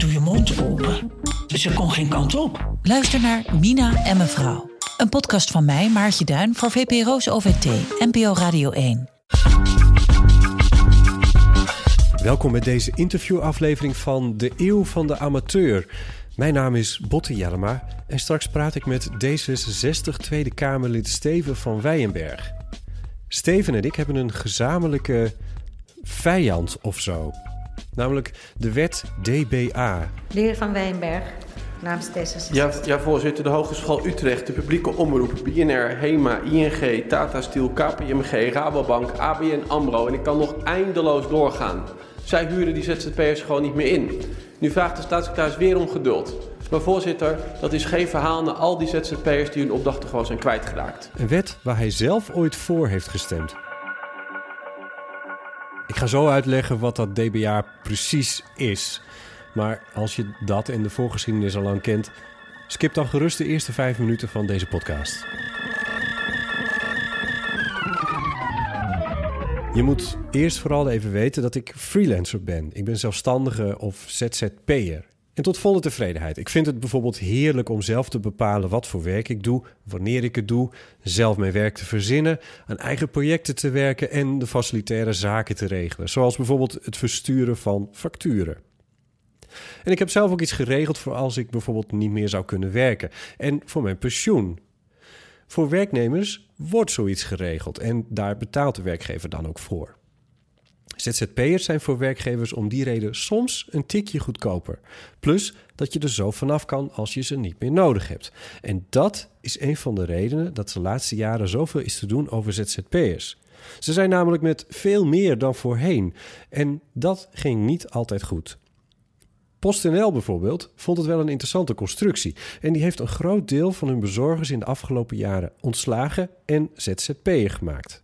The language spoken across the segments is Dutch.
doe je mond open. Ze kon geen kant op. Luister naar Mina en mevrouw. Een podcast van mij, Maartje Duin, voor VPRO's OVT, NPO Radio 1. Welkom bij deze interviewaflevering van De Eeuw van de Amateur. Mijn naam is Botte Jellema en straks praat ik met D66 Tweede Kamerlid Steven van Wijenberg. Steven en ik hebben een gezamenlijke vijand of zo. Namelijk de wet DBA. De heer Van Wijnberg, namens D66. Ja, ja, voorzitter. De Hogeschool Utrecht, de publieke omroep, BNR, HEMA, ING, Tata Steel, KPMG, Rabobank, ABN AMRO. En ik kan nog eindeloos doorgaan. Zij huren die ZZP'ers gewoon niet meer in. Nu vraagt de staatssecretaris weer om geduld. Maar voorzitter, dat is geen verhaal naar al die ZZP'ers die hun opdrachten gewoon zijn kwijtgeraakt. Een wet waar hij zelf ooit voor heeft gestemd. Ik ga zo uitleggen wat dat DBA precies is. Maar als je dat en de voorgeschiedenis al lang kent, skip dan gerust de eerste vijf minuten van deze podcast. Je moet eerst vooral even weten dat ik freelancer ben. Ik ben zelfstandige of ZZP'er. En tot volle tevredenheid. Ik vind het bijvoorbeeld heerlijk om zelf te bepalen wat voor werk ik doe, wanneer ik het doe, zelf mijn werk te verzinnen, aan eigen projecten te werken en de facilitaire zaken te regelen, zoals bijvoorbeeld het versturen van facturen. En ik heb zelf ook iets geregeld voor als ik bijvoorbeeld niet meer zou kunnen werken en voor mijn pensioen. Voor werknemers wordt zoiets geregeld en daar betaalt de werkgever dan ook voor. ZZP'ers zijn voor werkgevers om die reden soms een tikje goedkoper. Plus dat je er zo vanaf kan als je ze niet meer nodig hebt. En dat is een van de redenen dat de laatste jaren zoveel is te doen over ZZP'ers. Ze zijn namelijk met veel meer dan voorheen. En dat ging niet altijd goed. PostNL bijvoorbeeld vond het wel een interessante constructie. En die heeft een groot deel van hun bezorgers in de afgelopen jaren ontslagen en ZZP'er gemaakt.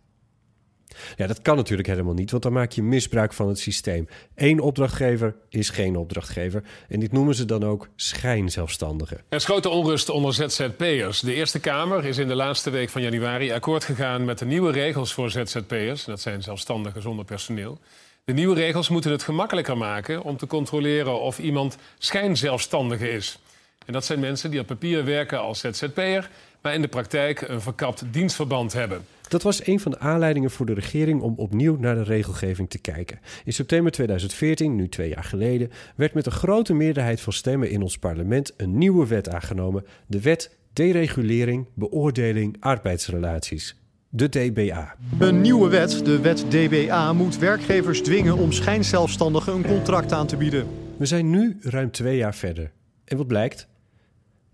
Ja, dat kan natuurlijk helemaal niet, want dan maak je misbruik van het systeem. Eén opdrachtgever is geen opdrachtgever. En dit noemen ze dan ook schijnzelfstandigen. Er is grote onrust onder ZZP'ers. De Eerste Kamer is in de laatste week van januari akkoord gegaan met de nieuwe regels voor ZZP'ers. Dat zijn zelfstandigen zonder personeel. De nieuwe regels moeten het gemakkelijker maken om te controleren of iemand schijnzelfstandige is. En dat zijn mensen die op papier werken als ZZP'er, maar in de praktijk een verkapt dienstverband hebben. Dat was een van de aanleidingen voor de regering om opnieuw naar de regelgeving te kijken. In september 2014, nu twee jaar geleden, werd met een grote meerderheid van stemmen in ons parlement een nieuwe wet aangenomen: de Wet Deregulering Beoordeling Arbeidsrelaties. De DBA. Een nieuwe wet, de wet DBA, moet werkgevers dwingen om schijnzelfstandigen een contract aan te bieden. We zijn nu ruim twee jaar verder. En wat blijkt?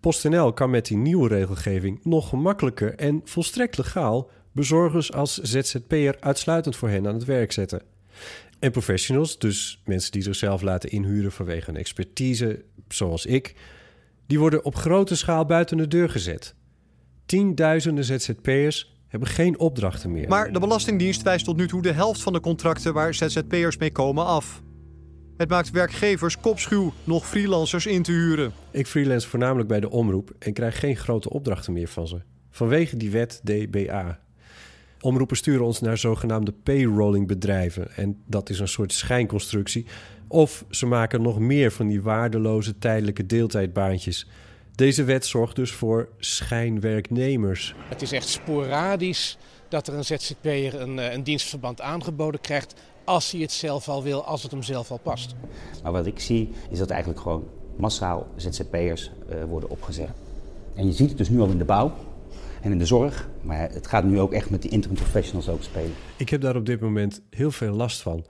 PostNL kan met die nieuwe regelgeving nog gemakkelijker en volstrekt legaal bezorgers als ZZP'er uitsluitend voor hen aan het werk zetten. En professionals, dus mensen die zichzelf laten inhuren vanwege een expertise, zoals ik, die worden op grote schaal buiten de deur gezet. Tienduizenden ZZP'ers hebben geen opdrachten meer. Maar de Belastingdienst wijst tot nu toe de helft van de contracten waar ZZP'ers mee komen af. Het maakt werkgevers kopschuw nog freelancers in te huren. Ik freelance voornamelijk bij de omroep en krijg geen grote opdrachten meer van ze. Vanwege die wet DBA. Omroepen sturen ons naar zogenaamde payrollingbedrijven. En dat is een soort schijnconstructie. Of ze maken nog meer van die waardeloze tijdelijke deeltijdbaantjes. Deze wet zorgt dus voor schijnwerknemers. Het is echt sporadisch dat er een ZZP'er een, eh, een dienstverband aangeboden krijgt als hij het zelf al wil, als het hem zelf al past. Maar wat ik zie is dat eigenlijk gewoon massaal ZZP'ers uh, worden opgezet. En je ziet het dus nu al in de bouw en in de zorg, maar het gaat nu ook echt met die interim professionals ook spelen. Ik heb daar op dit moment heel veel last van.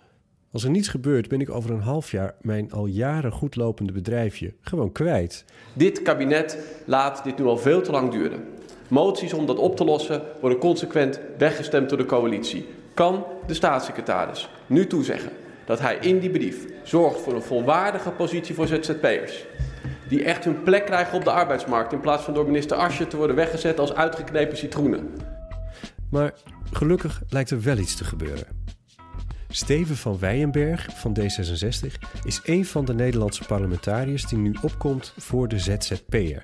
Als er niets gebeurt, ben ik over een half jaar mijn al jaren goed lopende bedrijfje gewoon kwijt. Dit kabinet laat dit nu al veel te lang duren. Moties om dat op te lossen worden consequent weggestemd door de coalitie. Kan de staatssecretaris nu toezeggen dat hij in die brief zorgt voor een volwaardige positie voor ZZP'ers? Die echt hun plek krijgen op de arbeidsmarkt. In plaats van door minister Asje te worden weggezet als uitgeknepen citroenen. Maar gelukkig lijkt er wel iets te gebeuren. Steven van Weyenberg van D66 is een van de Nederlandse parlementariërs die nu opkomt voor de ZZP'er.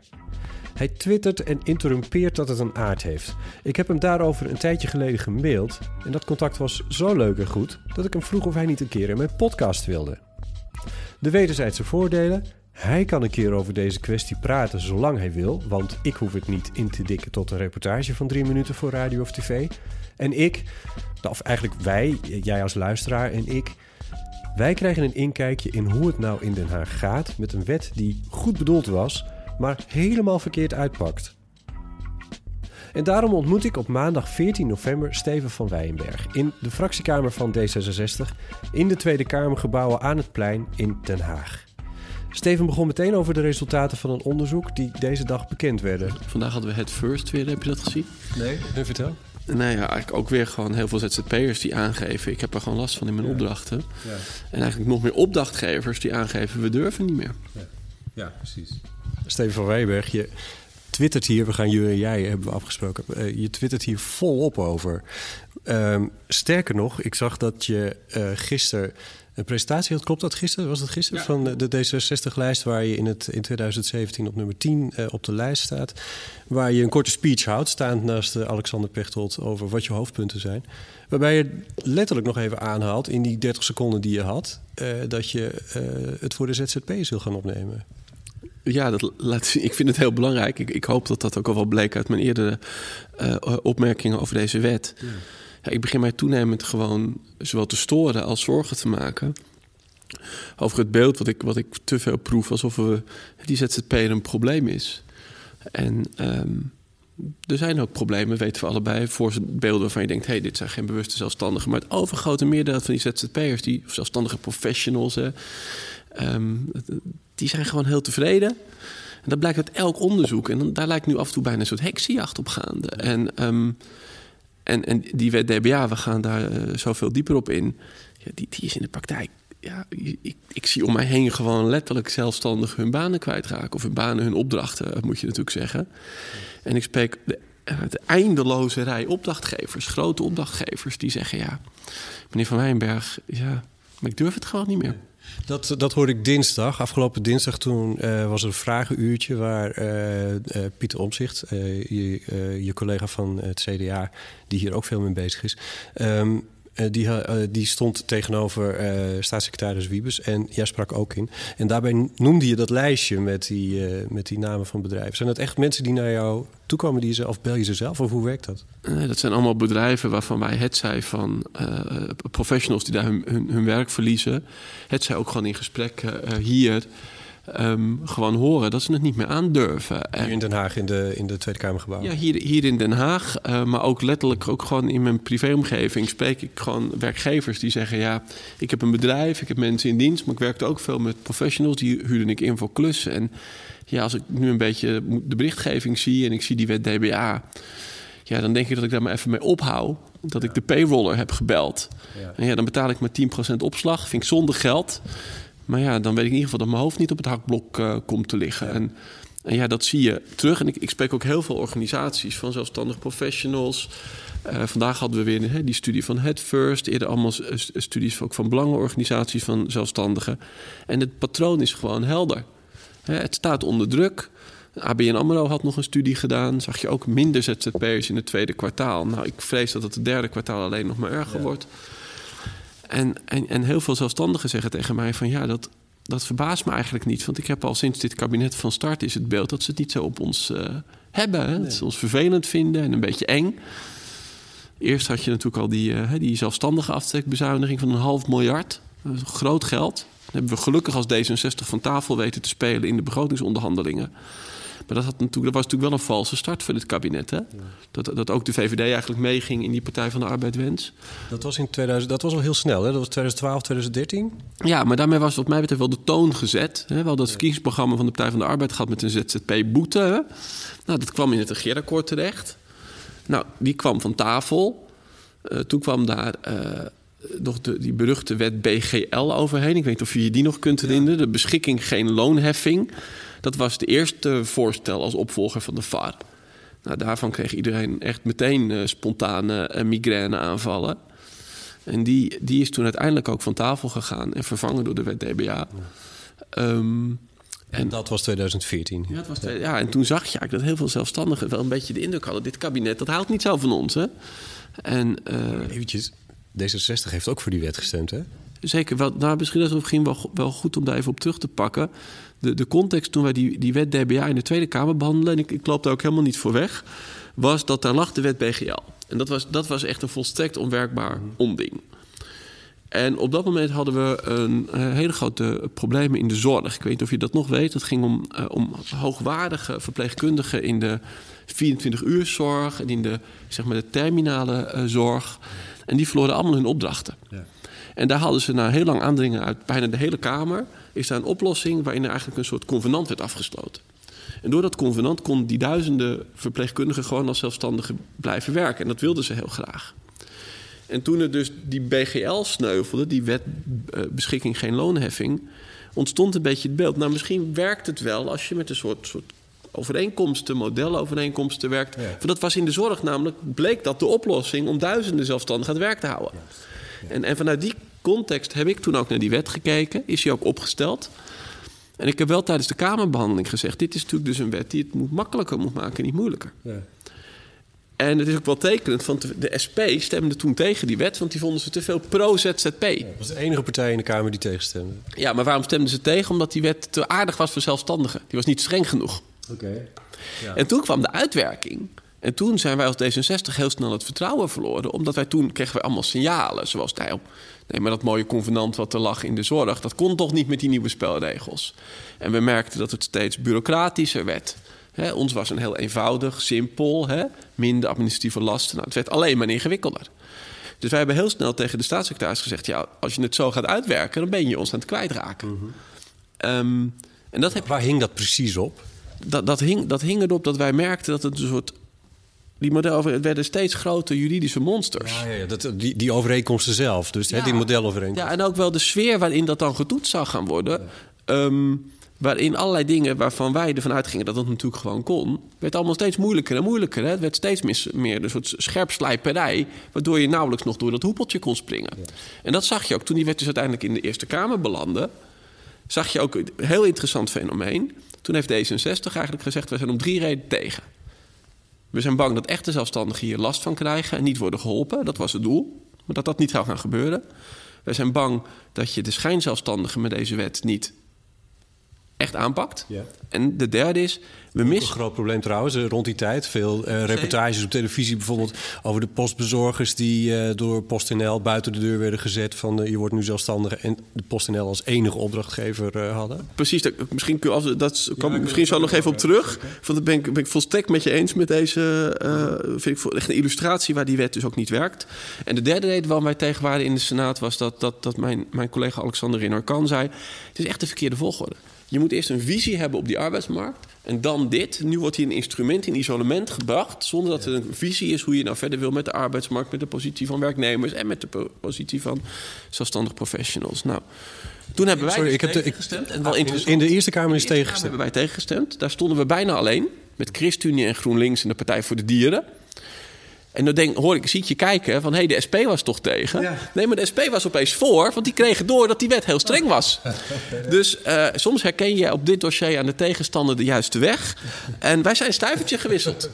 Hij twittert en interrumpeert dat het een aard heeft. Ik heb hem daarover een tijdje geleden gemaild en dat contact was zo leuk en goed dat ik hem vroeg of hij niet een keer in mijn podcast wilde. De wederzijdse voordelen. Hij kan een keer over deze kwestie praten zolang hij wil, want ik hoef het niet in te dikken tot een reportage van drie minuten voor radio of tv. En ik, of eigenlijk wij, jij als luisteraar en ik, wij krijgen een inkijkje in hoe het nou in Den Haag gaat met een wet die goed bedoeld was, maar helemaal verkeerd uitpakt. En daarom ontmoet ik op maandag 14 november Steven van Weyenberg in de fractiekamer van D66 in de Tweede Kamergebouwen aan het plein in Den Haag. Steven begon meteen over de resultaten van een onderzoek die deze dag bekend werden. Vandaag hadden we het first weer, heb je dat gezien? Nee, vertel. Nou ja, eigenlijk ook weer gewoon heel veel ZZP'ers die aangeven... ik heb er gewoon last van in mijn opdrachten. Ja. En eigenlijk nog meer opdrachtgevers die aangeven... we durven niet meer. Ja, ja precies. Steven van Wijberg, je twittert hier... we gaan jullie en jij hebben we afgesproken... Uh, je twittert hier volop over. Um, sterker nog, ik zag dat je uh, gisteren een presentatie had. Klopt dat gisteren? Was dat gisteren? Van de D66-lijst, waar je in, het, in 2017 op nummer 10 uh, op de lijst staat. Waar je een korte speech houdt, staand naast uh, Alexander Pechtold, over wat je hoofdpunten zijn. Waarbij je letterlijk nog even aanhaalt in die 30 seconden die je had, dat je het voor de ZZP's wil gaan opnemen. Ja, dat laat zien. ik vind het heel belangrijk. Ik, ik, hoop dat dat ook al wel bleek uit mijn eerdere opmerkingen over deze wet. Ja. Ja, ik begin mij toenemend gewoon zowel te storen als zorgen te maken. Over het beeld wat ik, wat ik te veel proef, alsof we, die ZZP'er een probleem is. En um, er zijn ook problemen, weten we allebei, voor beelden waarvan je denkt: hé, hey, dit zijn geen bewuste zelfstandigen. Maar het overgrote meerderheid van die ZZP'ers, die zelfstandige professionals, hè, um, die zijn gewoon heel tevreden. En dat blijkt uit elk onderzoek. En dan, daar lijkt nu af en toe bijna een soort heksenjacht op gaande. En um, en, en die wet DBA, we gaan daar uh, zoveel dieper op in. Ja, die, die is in de praktijk. Ja, ik, ik zie om mij heen gewoon letterlijk zelfstandig hun banen kwijtraken. Of hun banen, hun opdrachten, moet je natuurlijk zeggen. En ik spreek de, eh, de eindeloze rij opdrachtgevers, grote opdrachtgevers, die zeggen: Ja, meneer Van Wijnberg, ja, maar ik durf het gewoon niet meer. Dat, dat hoorde ik dinsdag. Afgelopen dinsdag toen uh, was er een vragenuurtje waar uh, uh, Pieter Omzicht, je, je, collega van het CDA, die hier ook veel mee bezig is, um, die, die, stond tegenover staatssecretaris Wiebes en jij sprak ook in. En daarbij noemde je dat lijstje met die, met die namen van bedrijven. Zijn dat echt mensen die naar jou toekomen, die ze, of bel je ze zelf, of hoe werkt dat? Dat zijn allemaal bedrijven waarvan wij het zij van professionals die daar hun, hun, hun, werk verliezen. Het zij ook gewoon in gesprek hier um, gewoon horen dat ze het niet meer aandurven. Hier in Den Haag, in de, in de Tweede Kamergebouw? Ja, hier, hier in Den Haag. Uh, maar ook letterlijk ook gewoon in mijn privéomgeving spreek ik gewoon werkgevers die zeggen... ja, ik heb een bedrijf, ik heb mensen in dienst... maar ik werkte ook veel met professionals. Die huurde ik in voor klussen. En ja, als ik nu een beetje de berichtgeving zie en ik zie die wet DBA... ja, dan denk ik dat ik daar maar even mee ophoud. Dat ik de payroller heb gebeld. Ja. En ja, dan betaal ik maar 10% opslag. Vind ik zonder geld. Maar ja, dan weet ik in ieder geval dat mijn hoofd niet op het hakblok uh, komt te liggen. En, en, ja, dat zie je terug. En ik, ik spreek ook heel veel organisaties van zelfstandig professionals. Uh, vandaag hadden we weer hè, die studie van Head First. Eerder allemaal studies ook van belangenorganisaties van zelfstandigen. En het patroon is gewoon helder. Hè, het staat onder druk. ABN AMRO had nog een studie gedaan. Zag je ook minder ZZP'ers in het tweede kwartaal. Nou, ik vrees dat het het derde kwartaal alleen nog maar erger wordt. En, en, en heel veel zelfstandigen zeggen tegen mij van ja, dat, dat verbaast me eigenlijk niet. Want ik heb al sinds dit kabinet van start is het beeld dat ze het niet zo op ons uh, hebben. Hè? Dat ze ons vervelend vinden en een beetje eng. Eerst had je natuurlijk al die, uh, die zelfstandige aftrekbezuiniging van een half miljard. Dat is groot geld. Dat hebben we gelukkig als D66 van tafel weten te spelen in de begrotingsonderhandelingen. Maar dat, had natuurlijk, dat was natuurlijk wel een valse start voor dit kabinet. Hè? Dat, dat ook de VVD eigenlijk meeging in die Partij van de Arbeid Dat was in 2000, dat was al heel snel, hè? Dat was 2012, 2013? Ja, maar daarmee was wat mij betreft wel de toon gezet. Hè? Wel dat verkiezingsprogramma van de Partij van de Arbeid gehad met een ZZP-boete. Nou, dat kwam in het regeerakkoord terecht. Nou, die kwam van tafel. Uh, toen kwam daar... Uh, nog de, die beruchte wet BGL overheen. Ik weet niet of je je die nog kunt herinneren. De beschikking geen loonheffing. Dat was de eerste voorstel als opvolger van de VAR. Nou, daarvan kreeg iedereen echt meteen uh, spontane uh, migraineaanvallen. En die, die is toen uiteindelijk ook van tafel gegaan en vervangen door de wet DBA. Ja. Um, en dat was 2014. Ja, was ja, en toen zag je eigenlijk dat heel veel zelfstandigen wel een beetje de indruk hadden: dit kabinet dat haalt niet zo van ons. Hè? En, uh, Eventjes, D66 heeft ook voor die wet gestemd, hè? Zeker. Wel, nou, misschien is het misschien wel, wel goed om daar even op terug te pakken. De, de context toen wij die, die wet DBA in de Tweede Kamer behandelen, en ik, ik loop daar ook helemaal niet voor weg, was dat daar lag de wet BGL. En dat was, dat was echt een volstrekt onwerkbaar onding. En op dat moment hadden we een, uh, hele grote problemen in de zorg. Ik weet niet of je dat nog weet. Het ging om, uh, om hoogwaardige verpleegkundigen in de 24-uurszorg en in de, zeg maar, de terminale uh, zorg. En die verloren allemaal hun opdrachten. Ja. En daar hadden ze na heel lang aandringen uit bijna de hele Kamer... is daar een oplossing waarin er eigenlijk een soort convenant werd afgesloten. En door dat convenant konden die duizenden verpleegkundigen... gewoon als zelfstandigen blijven werken. En dat wilden ze heel graag. En toen er dus die BGL sneuvelde, die wet uh, beschikking geen loonheffing, ontstond een beetje het beeld. Nou, misschien werkt het wel als je met een soort, soort overeenkomsten, modelovereenkomsten werkt. Ja. Want dat was in de zorg namelijk, bleek dat de oplossing om duizenden zelfstandigen aan het werk te houden. Ja. Ja. En, en vanuit die context heb ik toen ook naar die wet gekeken, is die ook opgesteld. En ik heb wel tijdens de Kamerbehandeling gezegd: dit is natuurlijk dus een wet die het moet makkelijker moet maken, niet moeilijker. En het is ook wel tekenend, want de SP stemde toen tegen die wet, want die vonden ze te veel pro-ZZP. Ja, dat was de enige partij in de Kamer die tegenstemde. Ja, maar waarom stemden ze tegen? Omdat die wet te aardig was voor zelfstandigen. Die was niet streng genoeg. Oké. Okay. Ja. En toen kwam de uitwerking. En toen zijn wij als D66 heel snel het vertrouwen verloren. Omdat wij toen kregen we allemaal signalen. Zoals nee, nee, maar dat mooie convenant wat er lag in de zorg... dat kon toch niet met die nieuwe spelregels. En we merkten dat het steeds bureaucratischer werd. He, ons was een heel eenvoudig, simpel, he, minder administratieve lasten. Nou, het werd alleen maar ingewikkelder. Dus wij hebben heel snel tegen de staatssecretaris gezegd: ja, als je het zo gaat uitwerken, dan ben je ons aan het kwijtraken. Mm -hmm. um, en dat heb... Waar hing dat precies op? Dat, dat, hing, dat hing erop dat wij merkten dat het een soort. Die modellen het werden steeds grotere juridische monsters. Ja, ja dat, die, die overeenkomsten zelf, dus ja. die modelovereenkomsten. Ja, en ook wel de sfeer waarin dat dan getoetst zou gaan worden. Ja. Um, Waarin allerlei dingen waarvan wij ervan uitgingen dat het natuurlijk gewoon kon, werd allemaal steeds moeilijker en moeilijker. Hè? Het werd steeds mis, meer een soort scherpslijperij, waardoor je nauwelijks nog door dat hoepeltje kon springen. En dat zag je ook toen die wet dus uiteindelijk in de Eerste Kamer belandde. Zag je ook een heel interessant fenomeen. Toen heeft D66 eigenlijk gezegd: we zijn om drie redenen tegen. We zijn bang dat echte zelfstandigen hier last van krijgen en niet worden geholpen. Dat was het doel, maar dat dat niet zou gaan gebeuren. Wij zijn bang dat je de schijnzelfstandigen met deze wet niet echt aanpakt. Ja. En de derde is, we missen... Een groot probleem trouwens, rond die tijd. Veel uh, reportages op televisie bijvoorbeeld over de postbezorgers... die uh, door PostNL buiten de deur werden gezet van... Uh, je wordt nu zelfstandig en de PostNL als enige opdrachtgever hadden. Precies, dat, misschien, als, dat kom ik misschien zo nog even op terug. Okay. Want dat ben ik, ben ik volstrekt met je eens met deze... vind ik echt een illustratie waar die wet dus ook niet werkt. En de derde reden waarom wij tegen waren in de Senaat... was dat, dat, dat mijn, mijn collega Alexander Rinarkan zei... het is echt de verkeerde volgorde. Je moet eerst een visie hebben op die arbeidsmarkt. En dan dit. Nu wordt hier een instrument in isolement gebracht. Zonder dat er een visie is hoe je nou verder wil met de arbeidsmarkt. Met de positie van werknemers. En met de positie van zelfstandig professionals. Nou, toen hebben wij Sorry, ik heb tegengestemd. En wel in de Eerste Kamer is tegengestemd. hebben wij tegengestemd. Daar stonden we bijna alleen. Met ChristenUnie en GroenLinks en de Partij voor de Dieren. En dan denk, hoor ik, zie ik je kijken van... hé, hey, de SP was toch tegen? Ja. Nee, maar de SP was opeens voor, want die kregen door dat die wet heel streng was. dus uh, soms herken je op dit dossier aan de tegenstander de juiste weg. En wij zijn stuivertje gewisseld.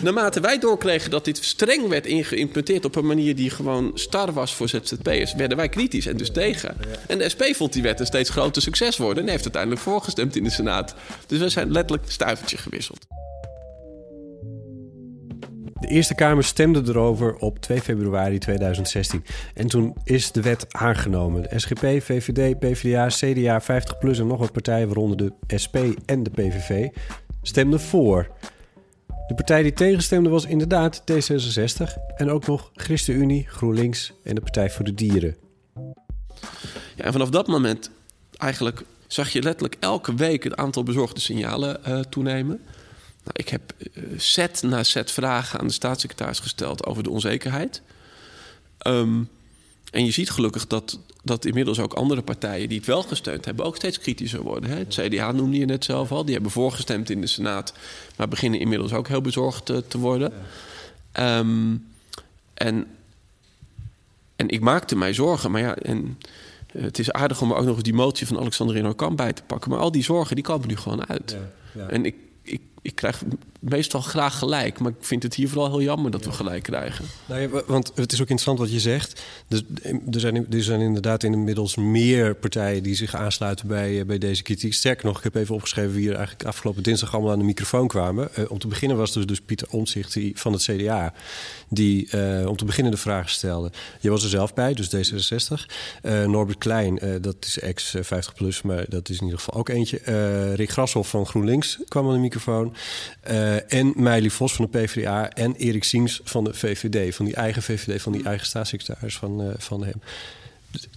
Naarmate wij doorkregen dat dit streng werd geïmplementeerd... op een manier die gewoon star was voor ZZP'ers... werden wij kritisch en dus tegen. En de SP vond die wet een steeds groter succes worden... en heeft uiteindelijk voorgestemd in de Senaat. Dus we zijn letterlijk stuivertje gewisseld. De Eerste Kamer stemde erover op 2 februari 2016. En toen is de wet aangenomen. De SGP, VVD, PvdA, CDA, 50PLUS en nog wat partijen, waaronder de SP en de PVV, stemden voor. De partij die tegenstemde was inderdaad D66 en ook nog ChristenUnie, GroenLinks en de Partij voor de Dieren. Ja, en vanaf dat moment eigenlijk zag je letterlijk elke week het aantal bezorgde signalen uh, toenemen. Nou, ik heb uh, set na set vragen aan de staatssecretaris gesteld over de onzekerheid. Um, en je ziet gelukkig dat, dat inmiddels ook andere partijen die het wel gesteund hebben, ook steeds kritischer worden. Hè? Het CDA noemde je net zelf al, die hebben voorgestemd in de Senaat, maar beginnen inmiddels ook heel bezorgd te, te worden. Ehm, en, en ik maakte mij zorgen, maar ja, en, eh, het is aardig om er ook nog eens die motie van Alexander Reno Kamp bij te pakken. Maar al die zorgen die komen nu gewoon uit. Ja, ja. En ik, ik, krijg meestal graag gelijk. Maar ik vind het hier vooral heel jammer dat we gelijk krijgen. Nou ja, want het is ook interessant wat je zegt. Dus, er, zijn, er zijn inderdaad inmiddels meer partijen die zich aansluiten bij, eh, bij deze kritiek. Sterker nog, ik heb even opgeschreven wie er eigenlijk afgelopen dinsdag allemaal aan de microfoon kwamen. Uh, om te beginnen was dus, dus Pieter Omtzigt van het CDA. Die uh, om te beginnen de vraag stelde. Je was er zelf bij, dus D66. Uh, Norbert Klein, dat is ex 50 plus, maar dat is in ieder geval ook eentje. Rick Grashoff van GroenLinks kwam aan de microfoon. Uh, en Meili Vos van de PvdA en Erik Siens van de VVD, van die eigen VVD, van die eigen staatssecretaris van, uh, van hem. Dus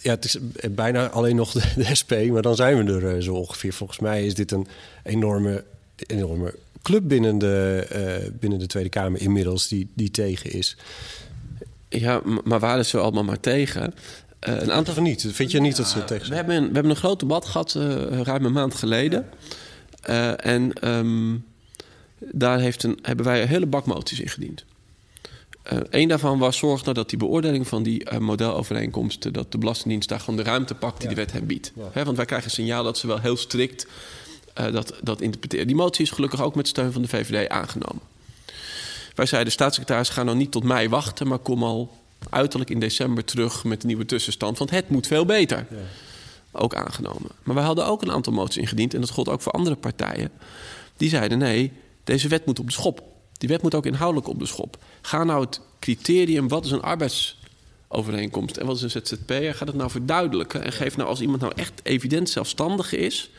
ja, het is bijna alleen nog de, de SP, maar dan zijn we er uh, zo ongeveer. Volgens mij is dit een enorme, enorme club binnen de, binnen de Tweede Kamer inmiddels die, die tegen is. Ja, maar waren ze allemaal maar tegen? Uh, een aantal van niet. Vind je niet ja, dat ze tegen zijn? We hebben, een, we hebben een groot debat gehad, uh, ruim een maand geleden. Uh, en um, daar heeft een, hebben wij een hele bak moties ingediend. Uh, een daarvan was zorg nou dat die beoordeling van die uh, modelovereenkomsten... dat de Belastingdienst daar gewoon de ruimte pakt die ja. de wet hem biedt. Ja. want wij krijgen een signaal dat ze wel heel strikt uh, dat, dat interpreteren. Die motie is gelukkig ook met steun van de VVD aangenomen. Wij zeiden, staatssecretaris, ga nou niet tot mei wachten... maar kom al uiterlijk in december terug met een nieuwe tussenstand... want het moet veel beter. Ja. Ook aangenomen. Maar wij hadden ook een aantal moties ingediend... en dat gold ook voor andere partijen. Die zeiden, nee, deze wet moet op de schop. Die wet moet ook inhoudelijk op de schop. Ga nou het criterium, wat is een arbeidsovereenkomst en wat is een ZZP'er, ga dat nou verduidelijken. En geef nou als iemand nou echt evident zelfstandig is,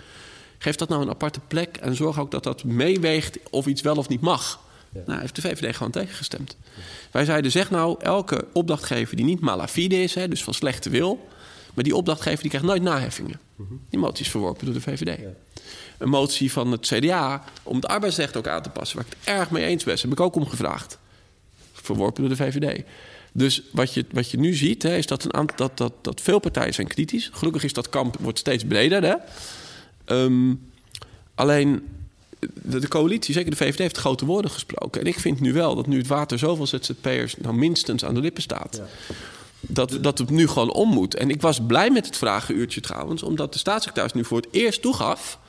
geef dat nou een aparte plek en zorg ook dat dat meeweegt of iets wel of niet mag. Ja. Nou, heeft de VVD gewoon tegengestemd. Ja. Wij zeiden, zeg nou, elke opdrachtgever die niet malafide is, hè, dus van slechte wil, maar die opdrachtgever die krijgt nooit naheffingen. Die motie is verworpen door de VVD. Ja. Een motie van het CDA om het arbeidsrecht ook aan te passen, waar ik het erg mee eens ben, heb ik ook om gevraagd. Verworpen door de VVD. Dus wat je, wat je nu ziet, hè, is dat, een aantal, dat, dat, dat veel partijen zijn kritisch. Gelukkig is dat kamp wordt steeds breder. Hè? Um, alleen de, de, coalitie, zeker de VVD, heeft grote woorden gesproken. En ik vind nu wel dat nu het water zoveel ZZP'ers nou minstens aan de lippen staat. Ja dat, dat het nu gewoon om moet. En ik was blij met het vragenuurtje trouwens, omdat de staatssecretaris nu voor het eerst toegaf.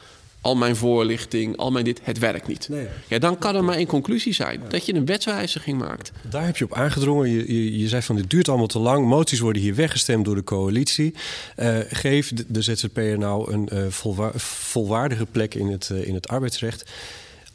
Al mijn voorlichting, al mijn dit, het werkt niet. Nee. Ja, dan kan er maar één conclusie zijn: ja. dat je een wetswijziging maakt. Daar heb je op aangedrongen. Je, je, je zei van dit duurt allemaal te lang. Moties worden hier weggestemd door de coalitie. Uh, geef de, de ZZP'er nou een uh, volwa volwaardige plek in het, uh, in het arbeidsrecht.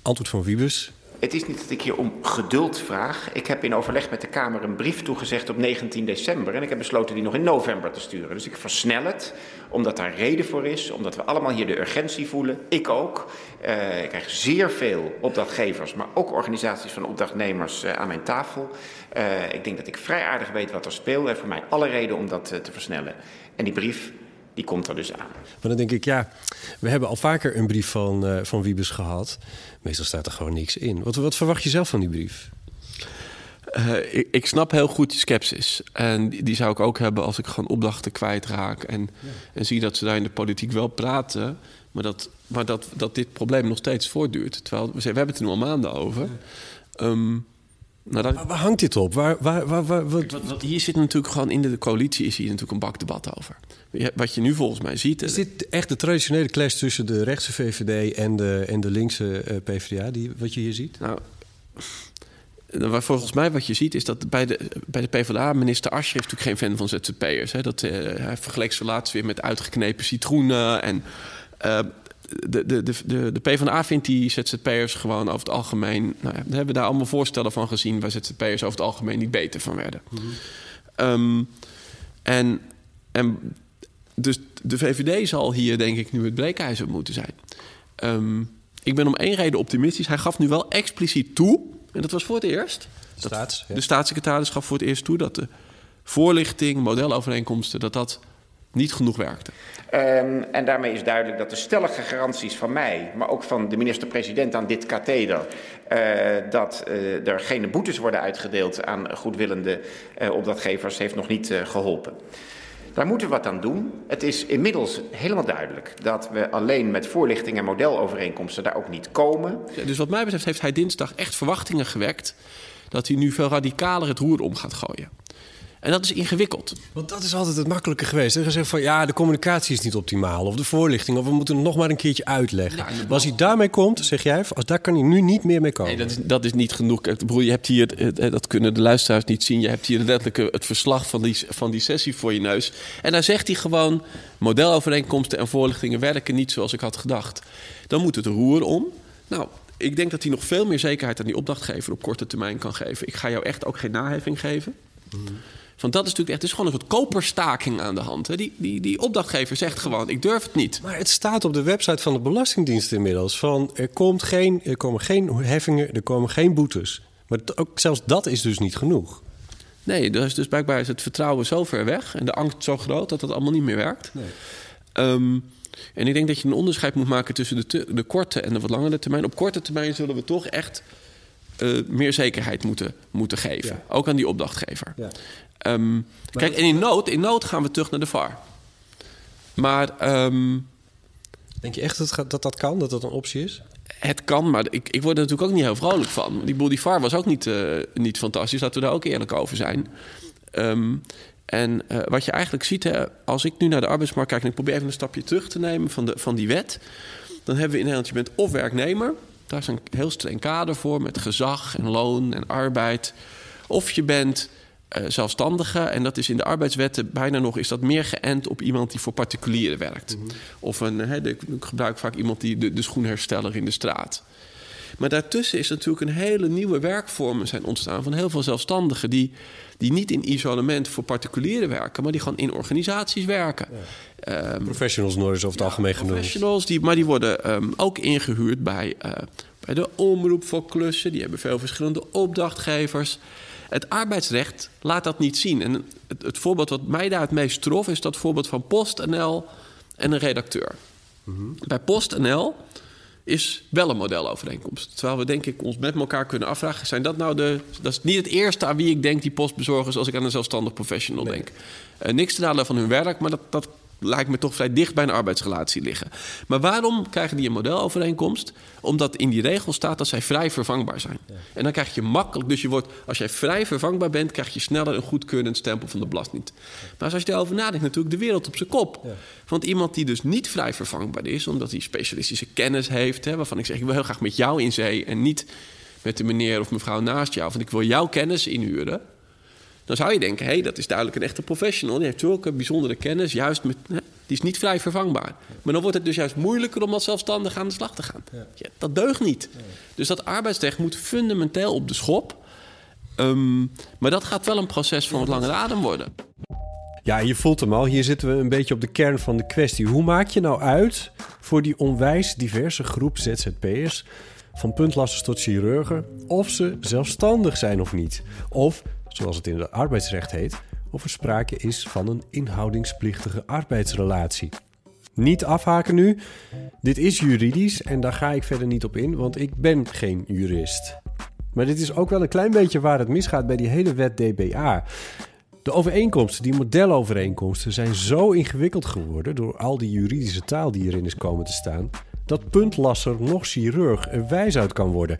Antwoord van Wiebes. Het is niet dat ik hier om geduld vraag. Ik heb in overleg met de Kamer een brief toegezegd op 19 december. En ik heb besloten die nog in november te sturen. Dus ik versnel het, omdat daar reden voor is. Omdat we allemaal hier de urgentie voelen. Ik ook. Uh, ik krijg zeer veel opdrachtgevers, maar ook organisaties van opdrachtnemers uh, aan mijn tafel. Uh, ik denk dat ik vrij aardig weet wat er speelt. En voor mij alle reden om dat te versnellen. En die brief die komt er dus aan. Maar dan denk ik, ja, we hebben al vaker een brief van, uh, van Wiebes gehad. Meestal staat er gewoon niks in. Wat, wat verwacht je zelf van die brief? Uh, ik, ik, snap heel goed die sceptisch. En die, die, zou ik ook hebben als ik gewoon opdrachten kwijtraak. En, ja. en zie dat ze daar in de politiek wel praten. Maar dat, maar dat, dat dit probleem nog steeds voortduurt. Terwijl we, we hebben het er nu al maanden over. Um, nou, dat... Waar hangt dit op? Waar, waar, waar, waar wat... Wat, wat, hier zit natuurlijk gewoon in de coalitie is hier natuurlijk een bakdebat over. Wat je nu volgens mij ziet. Is dit echt de traditionele clash tussen de rechtse VVD en de, en de linkse uh, PvdA, die, wat je hier ziet? Nou, volgens mij wat je ziet is dat bij de, bij de PvdA, minister Ascher heeft natuurlijk geen fan van ZZP'ers. Dat, uh, hij vergeleek ze laatst weer met uitgeknepen citroenen. En uh, de, de, de, de PvdA vindt die ZZP'ers gewoon over het algemeen... Nou ja, we hebben daar allemaal voorstellen van gezien... waar ZZP'ers over het algemeen niet beter van werden. Mm -hmm. um, en, en dus de VVD zal hier denk ik nu het breekijzer moeten zijn. Um, ik ben om één reden optimistisch. Hij gaf nu wel expliciet toe, en dat was voor het eerst... De, Staats, ja. de staatssecretaris gaf voor het eerst toe... dat de voorlichting, modelovereenkomsten... dat dat niet genoeg werkte. Um, en daarmee is duidelijk dat de stellige garanties van mij, maar ook van de minister-president aan dit katheder, uh, dat uh, er geen boetes worden uitgedeeld aan goedwillende uh, opdrachtgevers, heeft nog niet geholpen. Daar moeten we wat aan doen. Het is inmiddels helemaal duidelijk dat we alleen met voorlichting en modelovereenkomsten daar ook niet komen. Dus wat mij betreft heeft hij dinsdag echt verwachtingen gewekt dat hij nu veel radicaler het roer om gaat gooien. En dat is ingewikkeld. Want dat is altijd het makkelijke geweest. Er gezegd van ja, de communicatie is niet optimaal. Of de voorlichting. Of we moeten het nog maar een keertje uitleggen. Ja, maar als hij daarmee komt, zeg jij, als daar kan hij nu niet meer mee komen. Nee, dat is, dat is niet genoeg. Broer, je hebt hier, dat kunnen de luisteraars niet zien. Je hebt hier letterlijk het verslag van die, van die sessie voor je neus. En daar zegt hij gewoon: modelovereenkomsten en voorlichtingen werken niet zoals ik had gedacht. Dan moet het roer om. Nou, ik denk dat hij nog veel meer zekerheid aan die opdrachtgever op korte termijn kan geven. Ik ga jou echt ook geen naheffing geven. Mm. Want dat is natuurlijk echt, is gewoon een soort koperstaking aan de hand. Hè? Die, die, die opdrachtgever zegt gewoon, ik durf het niet. Maar het staat op de website van de Belastingdienst inmiddels... van er, komt geen, er komen geen heffingen, er komen geen boetes. Maar ook zelfs dat is dus niet genoeg. Nee, dus, dus blijkbaar is het vertrouwen zo ver weg... en de angst zo groot dat dat allemaal niet meer werkt. Nee. Um, en ik denk dat je een onderscheid moet maken tussen de, te, de korte en de wat langere termijn. Op korte termijn zullen we toch echt uh, meer zekerheid moeten, moeten geven. Ja. Ook aan die opdrachtgever. Ja. Um, kijk, en in nood, in nood gaan we terug naar de VAR. Maar... Um, Denk je echt dat, dat dat kan, dat dat een optie is? Het kan, maar ik, ik word er natuurlijk ook niet heel vrolijk van. Die boel, die VAR was ook niet, uh, niet fantastisch, laten we daar ook eerlijk over zijn. Um, en uh, wat je eigenlijk ziet, hè, als ik nu naar de arbeidsmarkt kijk... en ik probeer even een stapje terug te nemen van, de, van die wet... dan hebben we in Nederland, je bent of werknemer... daar is een heel streng kader voor met gezag en loon en arbeid... of je bent uh, zelfstandige. En dat is in de arbeidswetten bijna nog is dat meer geënt op iemand die voor particulieren werkt. Mm -hmm. Of een, de, ik gebruik vaak iemand die de, de schoenhersteller in de straat. Maar daartussen is natuurlijk een hele nieuwe werkvormen zijn ontstaan van heel veel zelfstandigen die, die niet in isolement voor particulieren werken, maar die gewoon in organisaties werken. Ja. Um, professionals nooit over het ja, algemeen genoemd. Professionals, die, maar die worden um, ook ingehuurd bij, uh, bij de omroep voor klussen. Die hebben veel verschillende opdrachtgevers. Het arbeidsrecht laat dat niet zien. En het, het, voorbeeld wat mij daar het meest trof... is dat voorbeeld van PostNL en een redacteur. Mm -hmm. Bij PostNL is wel een modelovereenkomst. Terwijl we denk ik ons met elkaar kunnen afvragen... zijn dat nou de... dat is niet het eerste aan wie ik denk die postbezorgers... als ik aan een zelfstandig professional nee. denk. Uh, niks te nadelen van hun werk, maar dat, dat lijkt me toch vrij dicht bij een arbeidsrelatie liggen. Maar waarom krijgen die een modelovereenkomst? Omdat in die regel staat dat zij vrij vervangbaar zijn. Ja. En dan krijg je makkelijk, dus je wordt, als jij vrij vervangbaar bent, krijg je sneller een goedkeurend stempel van de Belastingdienst. Maar als je erover nadenkt, natuurlijk de wereld op zijn kop. Ja. Want iemand die dus niet vrij vervangbaar is, omdat hij specialistische kennis heeft, hè, waarvan ik zeg, ik wil heel graag met jou in zee en niet met de meneer of mevrouw naast jou, want ik wil jouw kennis inhuren dan zou je denken, hé, hey, dat is duidelijk een echte professional. Die heeft zulke bijzondere kennis, juist met, hè, die is niet vrij vervangbaar. Maar dan wordt het dus juist moeilijker om als zelfstandig aan de slag te gaan. Ja. Ja, dat deugt niet. Dus dat arbeidsrecht moet fundamenteel op de schop. Um, maar dat gaat wel een proces van wat langere adem worden. Ja, je voelt hem al. Hier zitten we een beetje op de kern van de kwestie. Hoe maak je nou uit voor die onwijs diverse groep ZZP'ers... van puntlassers tot chirurgen... of ze zelfstandig zijn of niet? Of zoals het in het arbeidsrecht heet, of er sprake is van een inhoudingsplichtige arbeidsrelatie. Niet afhaken nu. Dit is juridisch en daar ga ik verder niet op in, want ik ben geen jurist. Maar dit is ook wel een klein beetje waar het misgaat bij die hele wet DBA. De overeenkomsten, die modelovereenkomsten, zijn zo ingewikkeld geworden door al die juridische taal die erin is komen te staan, dat puntlasser nog chirurg er wijs uit kan worden.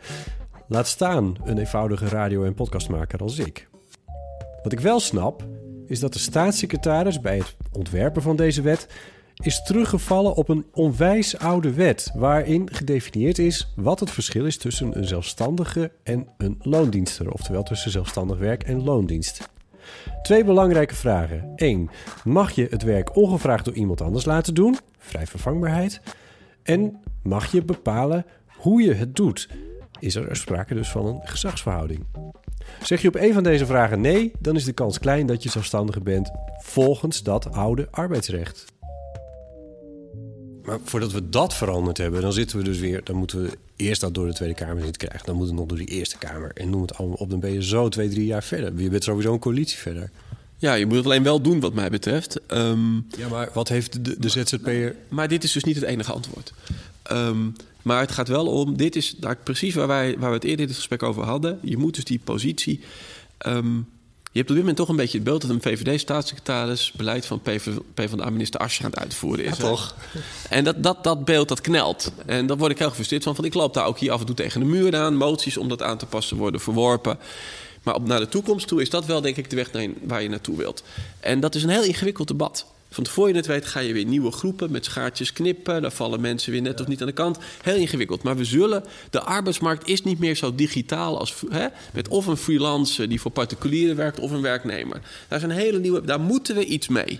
Laat staan een eenvoudige radio- en podcastmaker als ik. Wat ik wel snap, is dat de staatssecretaris bij het ontwerpen van deze wet is teruggevallen op een onwijs oude wet, waarin gedefinieerd is wat het verschil is tussen een zelfstandige en een loondienster, oftewel tussen zelfstandig werk en loondienst. Twee belangrijke vragen. 1. Mag je het werk ongevraagd door iemand anders laten doen? Vrij vervangbaarheid. En mag je bepalen hoe je het doet? Is er sprake dus van een gezagsverhouding? Zeg je op een van deze vragen nee, dan is de kans klein dat je zelfstandige bent volgens dat oude arbeidsrecht. Maar voordat we dat veranderd hebben, dan zitten we dus weer. Dan moeten we eerst dat door de Tweede Kamer niet krijgen. Dan moet het nog door die Eerste Kamer. En noem het allemaal op. Dan ben je zo twee, drie jaar verder. Je bent sowieso een coalitie verder. Ja, je moet het alleen wel doen wat mij betreft. Ehm, ja, maar wat heeft de, de ZZP'er... Maar dit is dus niet het enige antwoord. Ehm, maar het gaat wel om, dit is daar precies waar, wij, waar we het eerder in het gesprek over hadden. Je moet dus die positie... Ehm, je hebt op dit moment toch een beetje het beeld dat een VVD-staatssecretaris beleid van PvdA-minister Asscher aan het uitvoeren is. Ja, toch? En dat, dat, dat beeld dat knelt. En daar word ik heel gefrustreerd van. Want ik loop daar ook hier af en toe tegen de muur aan. Moties om dat aan te passen worden verworpen. Maar op naar de toekomst toe is dat wel, denk ik, de weg waar je naartoe wilt. En dat is een heel ingewikkeld debat. Van voor je het weet ga je weer nieuwe groepen met schaartjes knippen. Dan vallen mensen weer net of niet aan de kant. Heel ingewikkeld. Maar we zullen... De arbeidsmarkt is niet meer zo digitaal als... Hè, met of een freelancer die voor particulieren werkt of een werknemer. Daar, is een hele nieuwe, daar moeten we iets mee.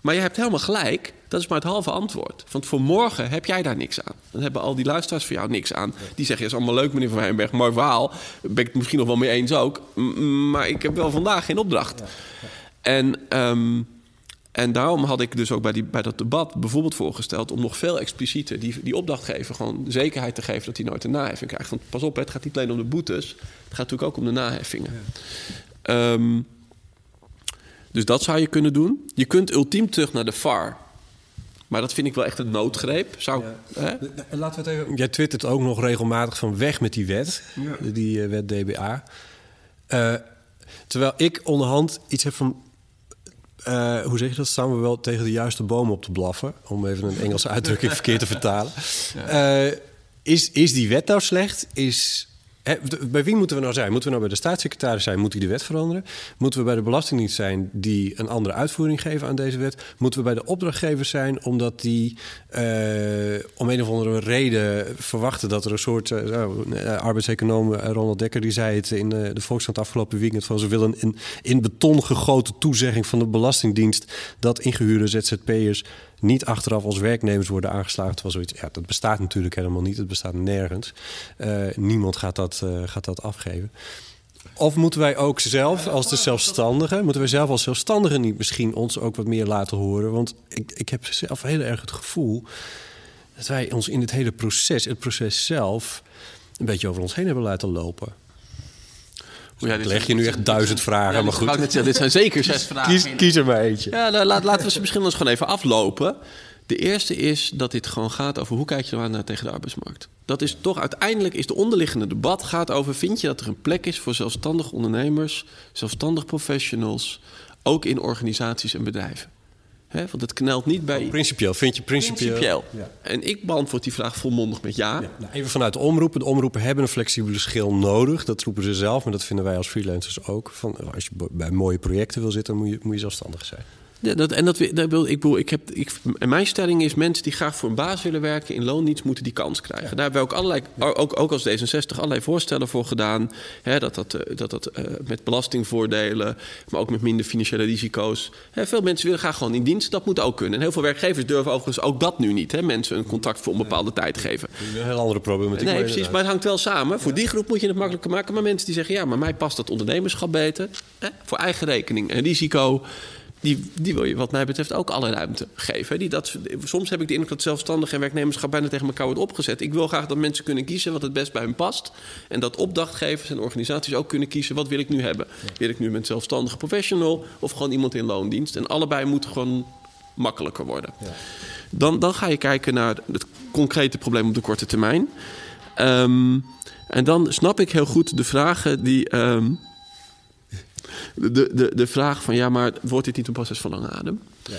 Maar je hebt helemaal gelijk. Dat is maar het halve antwoord. Want voor morgen heb jij daar niks aan. Dan hebben al die luisteraars voor jou niks aan. Die zeggen, ja, is allemaal leuk, meneer Van Wijnberg. Mooi verhaal. Ben ik het misschien nog wel mee eens ook. Maar ik heb wel vandaag geen opdracht. En... Um, en daarom had ik dus ook bij, die, bij dat debat bijvoorbeeld voorgesteld om nog veel explicieter die, die opdrachtgever gewoon zekerheid te geven dat hij nooit een naheffing krijgt. Want pas op, het gaat niet alleen om de boetes, het gaat natuurlijk ook om de naheffingen. Ehm, dus dat zou je kunnen doen. Je kunt ultiem terug naar de VAR. Maar dat vind ik wel echt een noodgreep. Zou, hè? Laten we het even... Jij twittert ook nog regelmatig van weg met die wet. Die uh, wet DBA. Uh, eh, terwijl ik onderhand iets heb van uh, hoe zeg je dat? Staan we wel tegen de juiste bomen op te blaffen? Om even een Engelse uitdrukking verkeerd te vertalen. Uh, is, is die wet nou slecht? Is bij wie moeten we nou zijn? Moeten we nou bij de staatssecretaris zijn? Moet hij de wet veranderen? Moeten we bij de Belastingdienst zijn die een andere uitvoering geven aan deze wet? Moeten we bij de opdrachtgever zijn omdat die uh, om een of andere reden verwachten dat er een soort uh, arbeidseconoom Ronald Dekker die zei het in de, de Volkskrant afgelopen weekend van ze willen een in beton gegoten toezegging van de Belastingdienst dat ingehuurde ZZP'ers niet achteraf als werknemers worden aangeslagen. Terwijl zoiets, ja, dat bestaat natuurlijk helemaal niet. Het bestaat nergens. Uh, niemand gaat dat, uh, gaat dat afgeven. Of moeten wij ook zelf als de zelfstandigen, moeten wij zelf als zelfstandigen niet misschien ons ook wat meer laten horen? Want ik, ik heb zelf heel erg het gevoel dat wij ons in het hele proces, het proces zelf, een beetje over ons heen hebben laten lopen. Ja, dit leg je nu echt duizend vragen, ja, maar goed. Net dit zijn zeker zes vragen. Kies, kies, er maar eentje. Ja, nou, laat, laten we ze misschien eens gewoon even aflopen. De eerste is dat dit gewoon gaat over hoe kijk je naar tegen de arbeidsmarkt. Dat is toch uiteindelijk is de onderliggende debat gaat over: vind je dat er een plek is voor zelfstandige ondernemers, zelfstandig professionals, ook in organisaties en bedrijven? He, want het knelt niet bij. Oh, principieel, vind je principieel? Principieel. Ja. En ik beantwoord die vraag volmondig met ja. ja. Nou, even vanuit de omroepen. De omroepen hebben een flexibele schil nodig. Dat roepen ze zelf, maar dat vinden wij als freelancers ook. Van, als je bij mooie projecten wil zitten, moet je, moet je zelfstandig zijn. Ja, dat, en dat, dat wil, ik, ik heb, ik, en mijn stelling is: mensen die graag voor een baas willen werken in loondienst, moeten die kans krijgen. Daar hebben we ook, allerlei, ook, ook als D66 allerlei voorstellen voor gedaan. Hè, dat dat, eh, dat, dat uh, met belastingvoordelen, maar ook met minder financiële risico's. Hè, veel mensen willen graag gewoon in dienst. Dat moet ook kunnen. En heel veel werkgevers durven overigens ook dat nu niet. Hè, mensen een contract voor een bepaalde tijd geven. Een heel andere problematiek. Nee, precies. Maar het hangt wel samen. Voor die groep moet je het makkelijker maken. Maar mensen die zeggen: ja, maar mij past dat ondernemerschap beter. Hè, voor eigen rekening en risico die, die wil je wat mij betreft ook alle ruimte geven. Die dat, soms heb ik de indruk dat zelfstandig en werknemerschap bijna tegen elkaar wordt opgezet. Ik wil graag dat mensen kunnen kiezen wat het best bij hun past. En dat opdrachtgevers en organisaties ook kunnen kiezen wat wil ik nu hebben. Wil ik nu een zelfstandige professional of gewoon iemand in loondienst? En allebei moeten gewoon makkelijker worden. Ja. Dan, dan ga je kijken naar het concrete probleem op de korte termijn. Um, en dan snap ik heel goed de vragen die... Um, de, de, de vraag van ja, maar wordt dit niet een proces van lange adem? Ja.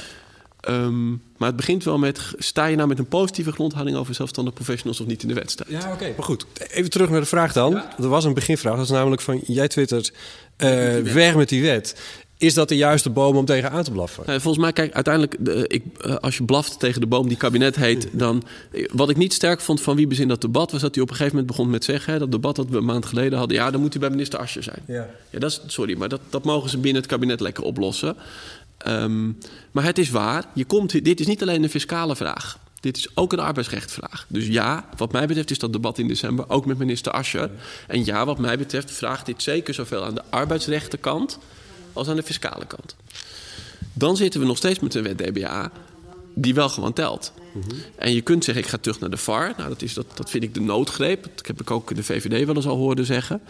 Um, maar het begint wel met: sta je nou met een positieve grondhouding over zelfstandig professionals of niet in de wedstrijd? Ja, oké, maar goed. Even terug naar de vraag dan. Ja? Er was een beginvraag, dat is namelijk van: jij twittert uh, weg met die wet. Is dat de juiste boom om tegen aan te blaffen? Nou, volgens mij, kijk, uiteindelijk, de, ik, eh, als je blaft tegen de boom die kabinet heet, dan. Wat ik niet sterk vond van Wiebes in dat debat, was dat hij op een gegeven moment begon met zeggen: hè, dat debat dat we een maand geleden hadden, ja, dan moet hij bij minister Asje zijn. Ja. ja, dat is, sorry, maar dat, dat mogen ze binnen het kabinet lekker oplossen. Um, maar het is waar, je komt, dit is niet alleen een fiscale vraag. Dit is ook een arbeidsrechtvraag. Dus ja, wat mij betreft is dat debat in december ook met minister Ascher. En ja, wat mij betreft vraagt dit zeker zoveel aan de arbeidsrechtenkant als aan de fiscale kant. Dan zitten we nog steeds met een wet DBA die wel gewoon telt. En je kunt zeggen, ik ga terug naar de VAR. Nou, dat, is, dat, dat vind ik de noodgreep. Dat heb ik ook de VVD wel eens al horen zeggen.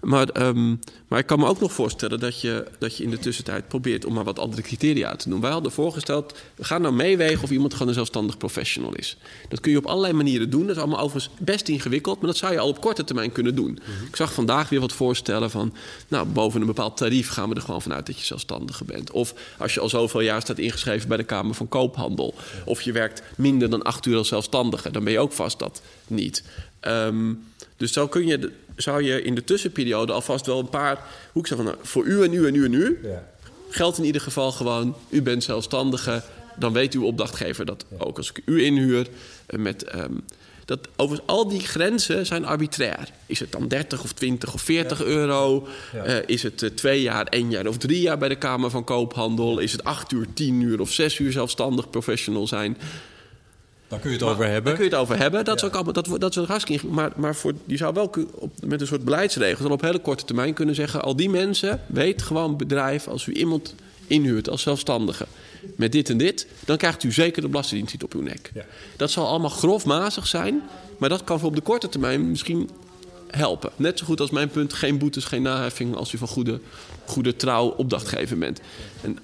maar, ehm, maar ik kan me ook nog voorstellen dat je, dat je in de tussentijd probeert om maar wat andere criteria te doen. Wij hadden voorgesteld, gaan nou meewegen of iemand gewoon een zelfstandig professional is. Dat kun je op allerlei manieren doen. Dat is allemaal overigens best ingewikkeld, maar dat zou je al op korte termijn kunnen doen. Ik zag vandaag weer wat voorstellen van, nou, boven een bepaald tarief gaan we er gewoon vanuit dat je zelfstandige bent. Of als je al zoveel jaar staat ingeschreven bij de Kamer van Koophandel. Of je werkt minder dan acht uur als zelfstandige, dan ben je ook vast dat niet. Ehm, dus zo kun je, zou je in de tussenperiode alvast wel een paar... Hoe ik zeg van, nou, voor u en u en u en u... geldt in ieder geval gewoon, u bent zelfstandige... dan weet uw opdrachtgever dat ook als ik u inhuur... eh, met... ehm, dat overigens al die grenzen zijn arbitrair. Is het dan 30 of 20 of 40 euro? Ja. Eh, is het eh, twee jaar, één jaar of drie jaar bij de Kamer van Koophandel? Is het acht uur, tien uur of zes uur zelfstandig professional zijn? Daar kun je het Maar over hebben. Daar kun je het over hebben. Dat is ook allemaal, dat, dat is hartstikke. Maar, maar voor, je zou wel op, met een soort beleidsregels dan op hele korte termijn kunnen zeggen: al die mensen, weet gewoon bedrijf, als u iemand inhuurt als zelfstandige met dit en dit, dan krijgt u zeker de belastingdienst niet op uw nek. Dat zal allemaal grofmazig zijn, maar dat kan voor op de korte termijn misschien helpen. Net zo goed als mijn punt: geen boetes, geen naheffing als u van goede, goede trouw opdrachtgever bent. En,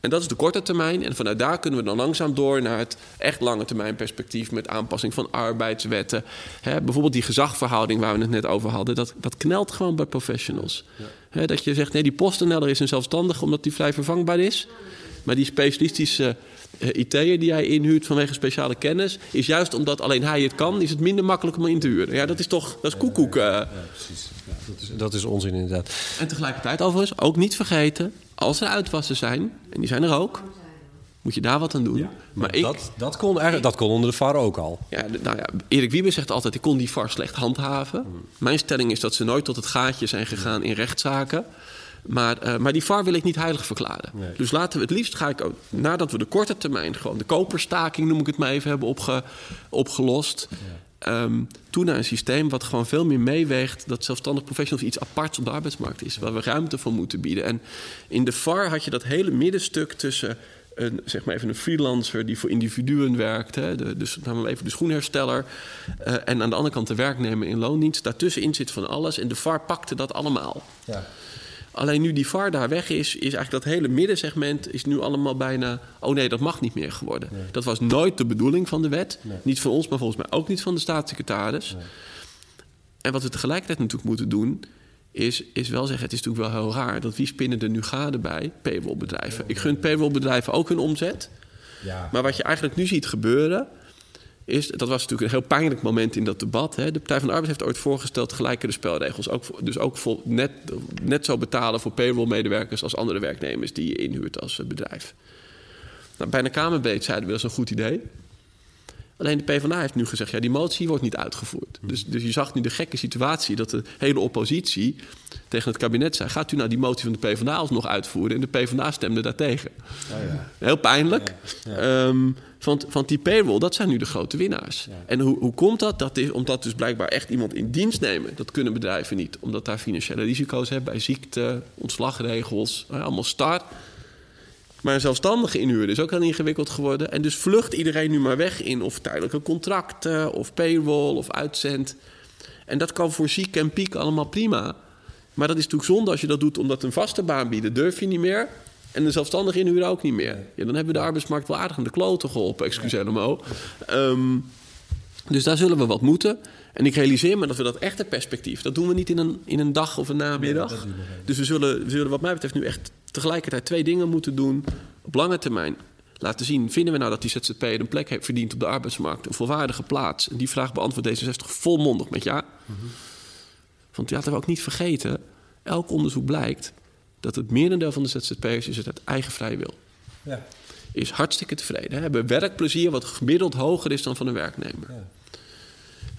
en dat is de korte termijn. En vanuit daar kunnen we dan langzaam door naar het echt lange termijn perspectief met aanpassing van arbeidswetten. Hè, bijvoorbeeld die gezagverhouding waar we het net over hadden, dat, dat knelt gewoon bij professionals. Hè, dat je zegt, nee, die postenneller is een zelfstandige omdat die vrij vervangbaar is. Maar die specialistische eh, IT'er die hij inhuurt vanwege speciale kennis, is juist omdat alleen hij het kan, is het minder makkelijk om in te huren. Ja, dat is toch, dat is koekoek. eh. precies. dat, is, dat is onzin inderdaad. En tegelijkertijd overigens ook niet vergeten, als er uitwassen zijn, en die zijn er ook, moet je daar wat aan doen. maar ik, dat, dat, kon eigenlijk, dat kon onder de VAR ook al. ja, nou ja, Erik Wiebe zegt altijd, ik kon die VAR slecht handhaven. Mijn stelling is dat ze nooit tot het gaatje zijn gegaan in rechtszaken. Maar, eh, maar die VAR wil ik niet heilig verklaren. Dus laten we het liefst ga ik ook, nadat we de korte termijn gewoon de koperstaking, noem ik het maar even, hebben opge, opgelost. Ehm, toen naar een systeem wat gewoon veel meer meeweegt dat zelfstandig professionals iets aparts op de arbeidsmarkt is, waar we ruimte voor moeten bieden. En in de VAR had je dat hele middenstuk tussen een, zeg maar even een freelancer die voor individuen werkt, hè, dus namen we even de schoenhersteller, eh, en aan de andere kant de werknemer in loondienst. Daartussenin zit van alles en de VAR pakte dat allemaal. Ja. Alleen nu die VAR daar weg is, is eigenlijk dat hele middensegment is nu allemaal bijna. Oh nee, dat mag niet meer geworden. Dat was nooit de bedoeling van de wet. Niet van ons, maar volgens mij ook niet van de staatssecretaris. En wat we tegelijkertijd natuurlijk moeten doen, is, is wel zeggen: het is natuurlijk wel heel raar dat wie spinnen er nu gade bij? Paywallbedrijven. Ik gun paywallbedrijven ook hun omzet. Ja. Maar wat je eigenlijk nu ziet gebeuren, is, dat was natuurlijk een heel pijnlijk moment in dat debat. Hè. De Partij van de Arbeid heeft ooit voorgesteld gelijkere spelregels. Ook dus ook voor net, net zo betalen voor payroll-medewerkers als andere werknemers die je inhuurt als eh, bedrijf. Nou, bij een Kamerbeet zeiden we dat is een goed idee. Alleen de PvdA heeft nu gezegd, ja, die motie wordt niet uitgevoerd. Dus, dus je zag nu de gekke situatie dat de hele oppositie tegen het kabinet zei... gaat u nou die motie van de PvdA alsnog uitvoeren? En de PvdA stemde daartegen. Heel pijnlijk. Ehm, want, want die payroll, dat zijn nu de grote winnaars. En hoe, hoe komt dat? Dat is omdat dus blijkbaar echt iemand in dienst nemen. Dat kunnen bedrijven niet. Omdat daar financiële risico's hebben bij ziekte, ontslagregels, eh, allemaal start. Maar een zelfstandige inhuren is ook heel ingewikkeld geworden. En dus vlucht iedereen nu maar weg in of tijdelijke contracten, of payroll, of uitzend. En dat kan voor ziek en piek allemaal prima. Maar dat is natuurlijk zonde als je dat doet omdat een vaste baan bieden durf je niet meer. En een zelfstandige inhuren ook niet meer. Ja, dan hebben we de arbeidsmarkt wel aardig aan de kloten geholpen, excuseer Ehm dus daar zullen we wat moeten. En ik realiseer me dat we dat echte perspectief... dat doen we niet in een, in een dag of een namiddag. dus we zullen, we zullen wat mij betreft nu echt tegelijkertijd twee dingen moeten doen... op lange termijn. Laten zien, vinden we nou dat die ZZP'er een plek heeft verdiend op de arbeidsmarkt... een volwaardige plaats? En die vraag beantwoordt D66 volmondig met ja. Want laten we ook niet vergeten... elk onderzoek blijkt dat het merendeel van de ZZP'ers... is het uit eigen vrije wil Ja. is hartstikke tevreden. Hè? Hebben werkplezier wat gemiddeld hoger is dan van een werknemer.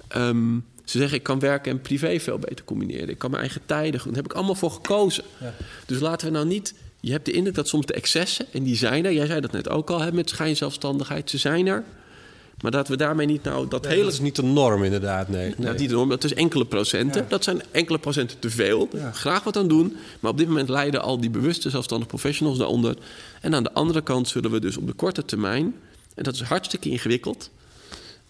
Ehm, ze zeggen, ik kan werken en privé veel beter combineren. Ik kan mijn eigen tijden doen. Daar heb ik allemaal voor gekozen. Dus laten we nou niet... Je hebt de indruk dat soms de excessen, en die zijn er... Jij zei dat net ook al, hè, met schijnzelfstandigheid. Ze zijn er. Maar dat we daarmee niet nou dat Nee, hele... Dat is niet de norm inderdaad, nee. Nou, niet enorm, dat is enkele procenten. Dat zijn enkele procenten te veel. Graag wat aan doen. Maar op dit moment lijden al die bewuste zelfstandig professionals daaronder. En aan de andere kant zullen we dus op de korte termijn... en dat is hartstikke ingewikkeld...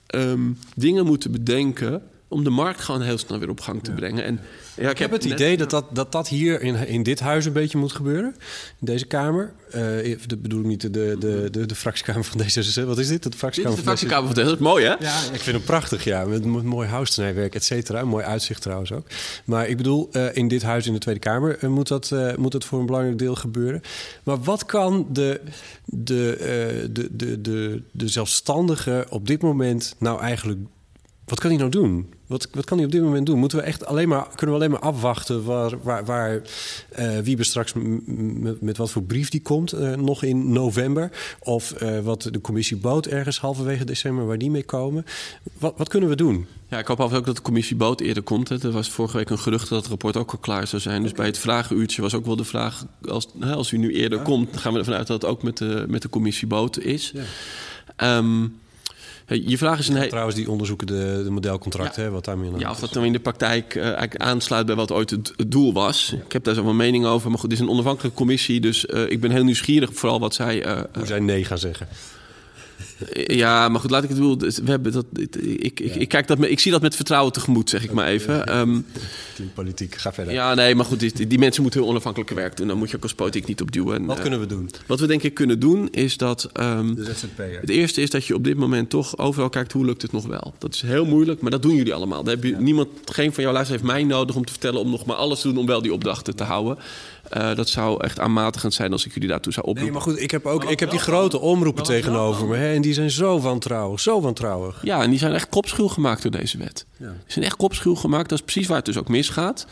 ehm, dingen moeten bedenken om de markt gewoon heel snel weer op gang te brengen. En, ja, ik, heb het idee dat, dat, dat dat hier in, in dit huis een beetje moet gebeuren. In deze Kamer. Uh, dat bedoel ik niet de, de, de, de fractiekamer van D66. Wat is dit? De fractiekamer, dit is de fractiekamer van D66. Mooi, hè? Ja, ik vind hem prachtig, ja. Met, met mooi housesnijwerk, et cetera. Mooi uitzicht trouwens ook. Maar ik bedoel, uh, in dit huis in de Tweede Kamer uh, moet, dat, moet dat voor een belangrijk deel gebeuren. Maar wat kan de, de, de, de, de, de zelfstandige op dit moment nou eigenlijk... Wat kan hij nou doen? Wat, wat kan hij op dit moment doen? Moeten we echt alleen maar, kunnen we alleen maar afwachten waar, waar, waar uh, Wiebe straks met wat voor brief die komt, uh, nog in november? Of uh, wat de commissie Boot ergens halverwege december, waar die mee komen? Wat, wat kunnen we doen? Ja, ik hoop af ook dat de commissie Boot eerder komt. Hè. Er was vorige week een gerucht dat het rapport ook al klaar zou zijn. Dus bij het vragenuurtje was ook wel de vraag... als, hè, als u nu eerder ja. komt, gaan we ervan uit dat het ook met de, met de commissie Boot is. Ja. Um, je vraag is een Trouwens, die onderzoeken de, de modelcontracten, ja. wat daarmee Ja, of dat dan in de praktijk uh, eigenlijk aansluit bij wat ooit het, het doel was. Ik heb daar zo een mening over. Maar goed, het is een onafhankelijke commissie. Dus uh, ik ben heel nieuwsgierig, vooral wat zij... Uh, Hoe zij nee gaan zeggen. Ja, maar goed, laat ik het doen. We hebben dat, ik, ik, ja. ik, kijk dat ik zie dat met vertrouwen tegemoet, zeg ik maar even. Um, politiek, ga verder. Ja, nee, maar goed, die, die mensen moeten heel onafhankelijk werk doen. Dan moet je ook als politiek niet op duwen. Wat uh, kunnen we doen? Wat we denk ik kunnen doen, is dat... Um, de ZZP'er. Het eerste is dat je op dit moment toch overal kijkt, hoe lukt het nog wel? Dat is heel moeilijk, maar dat doen jullie allemaal. Daar heb je, ja. niemand, geen van jouw luisteraars heeft mij nodig om te vertellen... om nog maar alles te doen om wel die opdrachten te houden. Uh, dat zou echt aanmatigend zijn als ik jullie daartoe zou oproepen. Nee, maar goed, ik heb ook ik heb die grote omroepen tegenover me. Hè, en die zijn zo wantrouwig, zo wantrouwig. Ja, en die zijn echt kopschuw gemaakt door deze wet. Ja. Die zijn echt kopschuw gemaakt. Dat is precies waar het dus ook misgaat.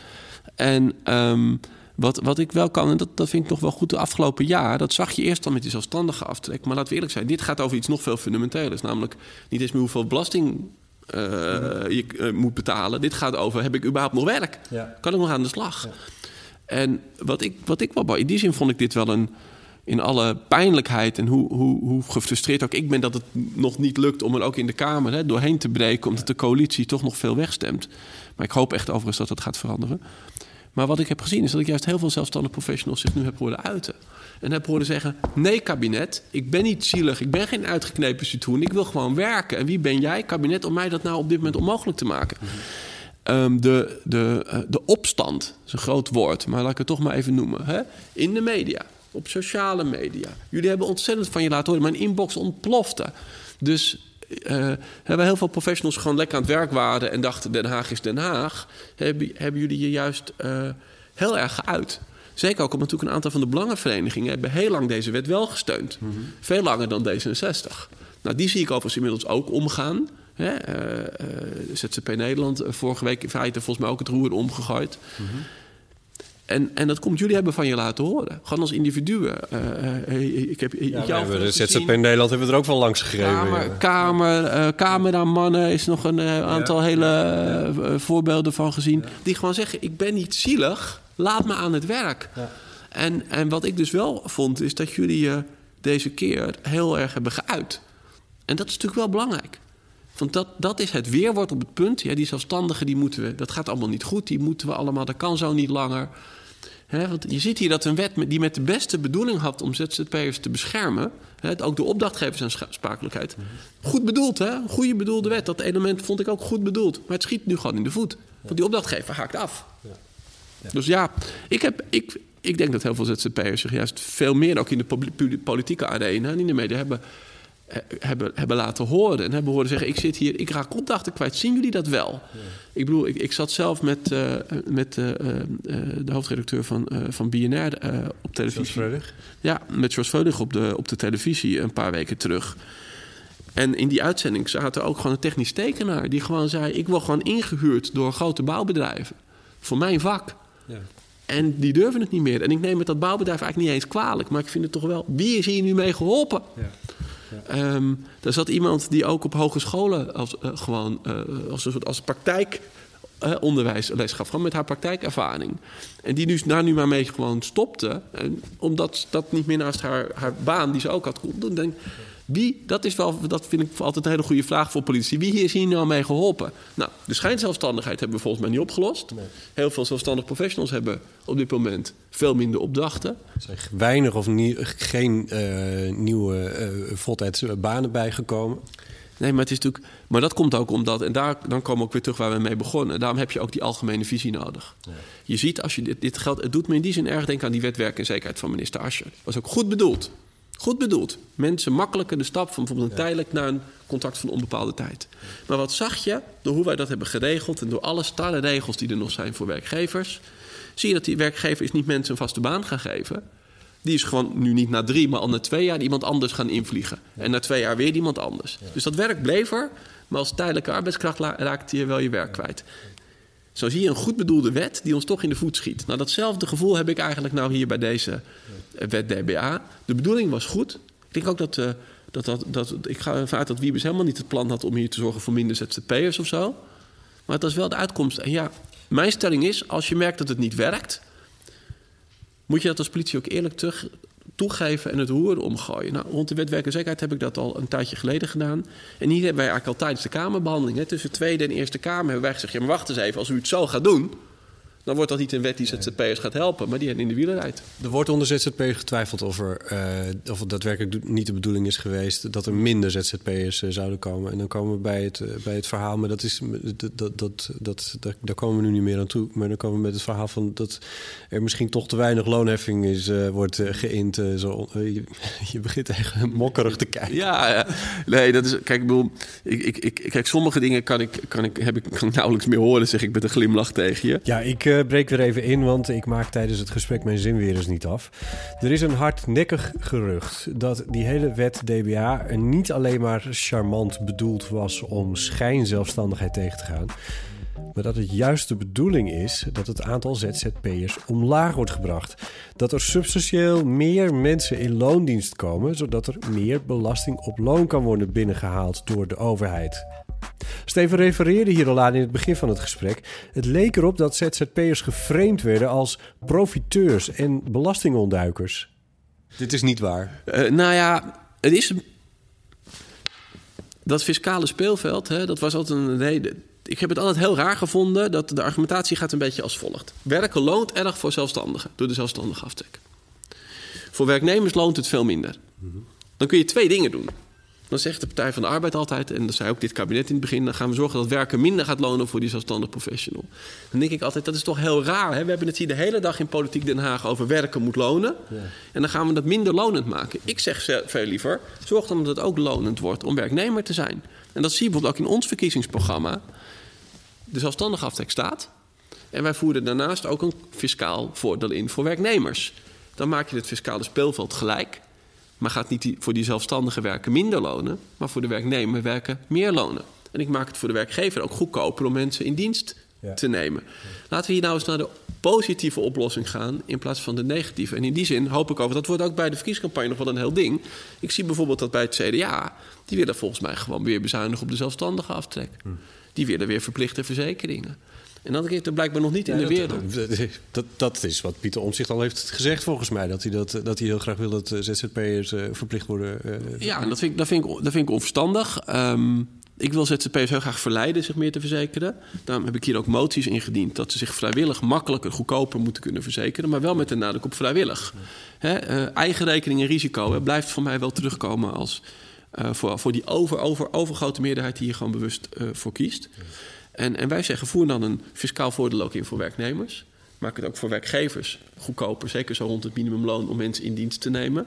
En um, wat, wat ik wel kan, en dat, dat vind ik nog wel goed de afgelopen jaar... dat zag je eerst al met die zelfstandige aftrek. Maar laten we eerlijk zijn, dit gaat over iets nog veel fundamenteels. Namelijk niet eens meer hoeveel belasting uh, je uh, moet betalen. Dit gaat over, heb ik überhaupt nog werk? Ja. Kan ik nog aan de slag? Ja. En wat ik, wat ik wel... In die zin vond ik dit wel een... In alle pijnlijkheid en hoe, hoe, hoe gefrustreerd ook ik ben... dat het nog niet lukt om er ook in de Kamer hè, doorheen te breken... omdat de coalitie toch nog veel wegstemt. Maar ik hoop echt overigens dat dat gaat veranderen. Maar wat ik heb gezien is dat ik juist heel veel zelfstandige professionals... zich nu heb horen uiten. En heb horen zeggen: Nee, kabinet, ik ben niet zielig. Ik ben geen uitgeknepen citroen. Ik wil gewoon werken. En wie ben jij, kabinet, om mij dat nou op dit moment onmogelijk te maken? -hmm. Um, de, de, uh, de opstand, is een groot woord, maar laat ik het toch maar even noemen. Hè? In de media, op sociale media. Jullie hebben ontzettend van je laten horen. Mijn inbox ontplofte. Dus uh, hebben heel veel professionals gewoon lekker aan het werk waren en dachten: Den Haag is Den Haag. Hebben, hebben jullie je juist uh, heel erg geuit? Zeker ook omdat natuurlijk een aantal van de belangenverenigingen hebben heel lang deze wet wel gesteund. Mm -hmm. Veel langer dan D66. Nou, die zie ik overigens inmiddels ook omgaan. Hè, uh, uh, ZZP Nederland vorige week in feite volgens mij ook het roer omgegooid. Mm -hmm. En, en dat komt jullie hebben van je laten horen. Gewoon als individuen. Uh, ik heb ja, jou we de ZZP Nederland hebben we er ook van langs gegeven. Kamer, ja. kamer, uh, cameramannen is nog een aantal ja. hele voorbeelden van gezien. Die gewoon zeggen, ik ben niet zielig, laat me aan het werk. En, en wat ik dus wel vond, is dat jullie je deze keer heel erg hebben geuit. En dat is natuurlijk wel belangrijk. Want dat, dat is het weerwoord op het punt. Ja, die zelfstandigen, die moeten we, dat gaat allemaal niet goed. Die moeten we allemaal, dat kan zo niet langer. He, want je ziet hier dat een wet die met de beste bedoeling had om ZZP'ers te beschermen, he, ook de opdrachtgeversaansprakelijkheid, goed bedoeld, hè? Goede bedoelde wet. Dat element vond ik ook goed bedoeld. Maar het schiet nu gewoon in de voet. Want die opdrachtgever haakt af. Ja. Ja. Dus ja, ik, heb, ik, ik denk dat heel veel ZZP'ers zich juist veel meer ook in de politieke arena en in de media hebben hebben, hebben laten horen. En hebben horen zeggen: Ik zit hier, ik raak opdrachten kwijt. Zien jullie dat wel? Ja. Ik bedoel, ik, ik zat zelf met, uh, met uh, uh, de hoofdredacteur van, van BNR op televisie. Ja, met George Veulig op de, op de televisie een paar weken terug. En in die uitzending zaten ook gewoon een technisch tekenaar die gewoon zei: Ik wil gewoon ingehuurd door grote bouwbedrijven. Voor mijn vak. Ja. En die durven het niet meer. En ik neem het dat bouwbedrijf eigenlijk niet eens kwalijk. Maar ik vind het toch wel. Wie is hier nu mee geholpen? Ja. Ja. Um, er zat iemand die ook op hogescholen als, uh, gewoon uh, als een soort als praktijk uh, onderwijs les gaf, gewoon met haar praktijkervaring. En die nu, daar nu maar mee gewoon stopte, omdat dat niet meer naast haar, haar baan, die ze ook had, kon doen. Denk, wie, dat, is wel, dat vind ik altijd een hele goede vraag voor politici. Wie is hier nou mee geholpen? Nou, de schijnzelfstandigheid hebben we volgens mij niet opgelost. Nee. Heel veel zelfstandige professionals hebben op dit moment veel minder opdrachten. Er zijn weinig of nie, geen uh, nieuwe uh, voltijdsbanen bijgekomen. Nee, maar, het is natuurlijk, maar dat komt ook omdat, en daar, dan komen we ook weer terug waar we mee begonnen. Daarom heb je ook die algemene visie nodig. Ja. Je ziet als je dit, dit geldt, het doet me in die zin erg denken aan die wet werk en zekerheid van minister Ascher. Dat was ook goed bedoeld. Goed bedoeld. Mensen makkelijker de stap van bijvoorbeeld een tijdelijk naar een contract van onbepaalde tijd. Maar wat zag je door hoe wij dat hebben geregeld en door alle starre regels die er nog zijn voor werkgevers, zie je dat die werkgever is niet mensen een vaste baan gaan geven. Die is gewoon nu niet na drie, maar al na twee jaar iemand anders gaan invliegen. En na twee jaar weer iemand anders. Dus dat werk bleef er, maar als tijdelijke arbeidskracht raakte je wel je werk kwijt. Zo zie je een goed bedoelde wet die ons toch in de voet schiet. Nou, datzelfde gevoel heb ik eigenlijk nou hier bij deze wet DBA. De bedoeling was goed. Ik denk ook dat, uh, dat, dat, dat ik ga ervan uit dat Wiebes helemaal niet het plan had om hier te zorgen voor minder ZZP'ers of zo. Maar dat is wel de uitkomst. En ja, mijn stelling is, als je merkt dat het niet werkt, moet je dat als politie ook eerlijk terug, toegeven en het roer omgooien. Nou, rond de wet werkzekerheid heb ik dat al een tijdje geleden gedaan. En hier hebben wij eigenlijk al tijdens de Kamerbehandeling, hè, tussen Tweede en Eerste Kamer, hebben wij gezegd: ja, maar wacht eens even, als u het zo gaat doen dan wordt dat niet een wet die ZZP'ers gaat helpen, maar die hen in de wielen rijdt. Er wordt onder ZZP'ers getwijfeld of, er, uh, of het daadwerkelijk niet de bedoeling is geweest dat er minder ZZP'ers uh, zouden komen. En dan komen we bij het, uh, bij het verhaal, maar dat is, dat, dat, dat, dat, daar komen we nu niet meer aan toe. Maar dan komen we met het verhaal van dat er misschien toch te weinig loonheffing is, wordt geïnd. zo, je, je, begint echt mokkerig te kijken. Ja, ja, nee, dat is, kijk, ik bedoel, ik, ik, ik, kijk, sommige dingen kan ik, kan ik, heb ik, kan nauwelijks meer horen, zeg ik met een glimlach tegen je. Ja, ik uh, breek weer even in, want ik maak tijdens het gesprek mijn zin weer eens niet af. Er is een hardnekkig gerucht dat die hele wet DBA niet alleen maar charmant bedoeld was om schijnzelfstandigheid tegen te gaan. Maar dat het juist de bedoeling is dat het aantal ZZP'ers omlaag wordt gebracht. Dat er substantieel meer mensen in loondienst komen, zodat er meer belasting op loon kan worden binnengehaald door de overheid. Steven refereerde hier al aan in het begin van het gesprek. Het leek erop dat ZZP'ers geframed werden als profiteurs en belastingontduikers. Dit is niet waar. Uh, nou ja, het is. Dat fiscale speelveld, hè, dat was altijd een reden. Ik heb het altijd heel raar gevonden dat de argumentatie gaat een beetje als volgt. Werken loont erg voor zelfstandigen door de zelfstandige aftrek. Voor werknemers loont het veel minder. Dan kun je twee dingen doen. Dan zegt de Partij van de Arbeid altijd, en dat zei ook dit kabinet in het begin, dan gaan we zorgen dat werken minder gaat lonen voor die zelfstandig professional. Dan denk ik altijd, dat is toch heel raar. Hè? We hebben het hier de hele dag in Politiek Den Haag over werken moet lonen. Ja. En dan gaan we dat minder lonend maken. Ik zeg veel liever, zorg dan dat het ook lonend wordt om werknemer te zijn. En dat zie je bijvoorbeeld ook in ons verkiezingsprogramma. De zelfstandige aftrek staat. En wij voeren daarnaast ook een fiscaal voordeel in voor werknemers. Dan maak je het fiscale speelveld gelijk. Maar gaat niet die, voor die zelfstandige werken minder lonen, maar voor de werknemer werken meer lonen. En ik maak het voor de werkgever ook goedkoper om mensen in dienst te nemen. Laten we hier nou eens naar de positieve oplossing gaan in plaats van de negatieve. En in die zin hoop ik over, dat wordt ook bij de verkiezingscampagne nog wel een heel ding. Ik zie bijvoorbeeld dat bij het CDA, die willen volgens mij gewoon weer bezuinigen op de zelfstandige aftrek. Hm. Die willen weer verplichte verzekeringen. En dat is er blijkbaar nog niet in de wereld. Dat, dat, is wat Pieter Omzicht al heeft gezegd volgens mij. Dat hij, dat, dat hij heel graag wil dat ZZP'ers uh, verplicht worden. Uh, ja, dat vind, ik, dat, vind ik, dat vind ik onverstandig. Um, ik wil ZZP'ers heel graag verleiden zich meer te verzekeren. Daarom heb ik hier ook moties ingediend... dat ze zich vrijwillig makkelijker, goedkoper moeten kunnen verzekeren... maar wel met een nadruk op vrijwillig. Hè, uh, eigen rekening en risico hè, blijft voor mij wel terugkomen... als voor, voor die over, over, overgrote meerderheid die hier gewoon bewust voor kiest. En, en wij zeggen, voer dan een fiscaal voordeel ook in voor werknemers. Maak het ook voor werkgevers goedkoper, zeker zo rond het minimumloon, om mensen in dienst te nemen.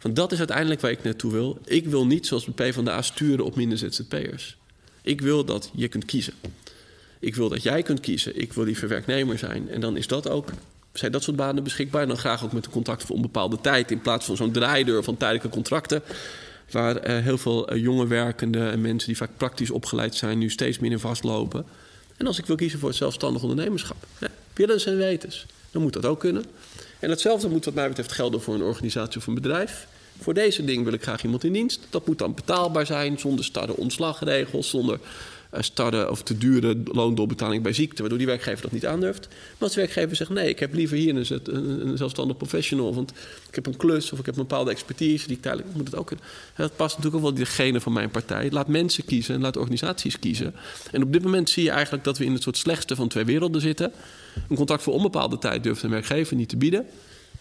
Want dat is uiteindelijk waar ik naartoe wil. Ik wil niet, zoals de PvdA, sturen op minder ZZP'ers. Ik wil dat je kunt kiezen. Ik wil dat jij kunt kiezen. Ik wil liever werknemer zijn. En dan is dat ook, zijn dat soort banen beschikbaar. Dan graag ook met een contract voor onbepaalde tijd. In plaats van zo'n draaideur van tijdelijke contracten. Waar uh, heel veel uh, jonge werkenden en mensen die vaak praktisch opgeleid zijn, nu steeds in vastlopen. En als ik wil kiezen voor het zelfstandig ondernemerschap, ja, willens en wetens, dan moet dat ook kunnen. En hetzelfde moet wat mij betreft gelden voor een organisatie of een bedrijf. Voor deze ding wil ik graag iemand in dienst. Dat moet dan betaalbaar zijn, zonder starre ontslagregels, zonder uh, starre of te dure loondoorbetaling bij ziekte, waardoor die werkgever dat niet aandurft. Maar als de werkgever zegt: nee, ik heb liever hier een, zelfstandig professional, want ik heb een klus of ik heb een bepaalde expertise die tijdelijk moet het ook. Dat past natuurlijk ook wel degene van mijn partij. Laat mensen kiezen en laat organisaties kiezen. En op dit moment zie je eigenlijk dat we in het soort slechtste van twee werelden zitten. Een contract voor onbepaalde tijd durft een werkgever niet te bieden.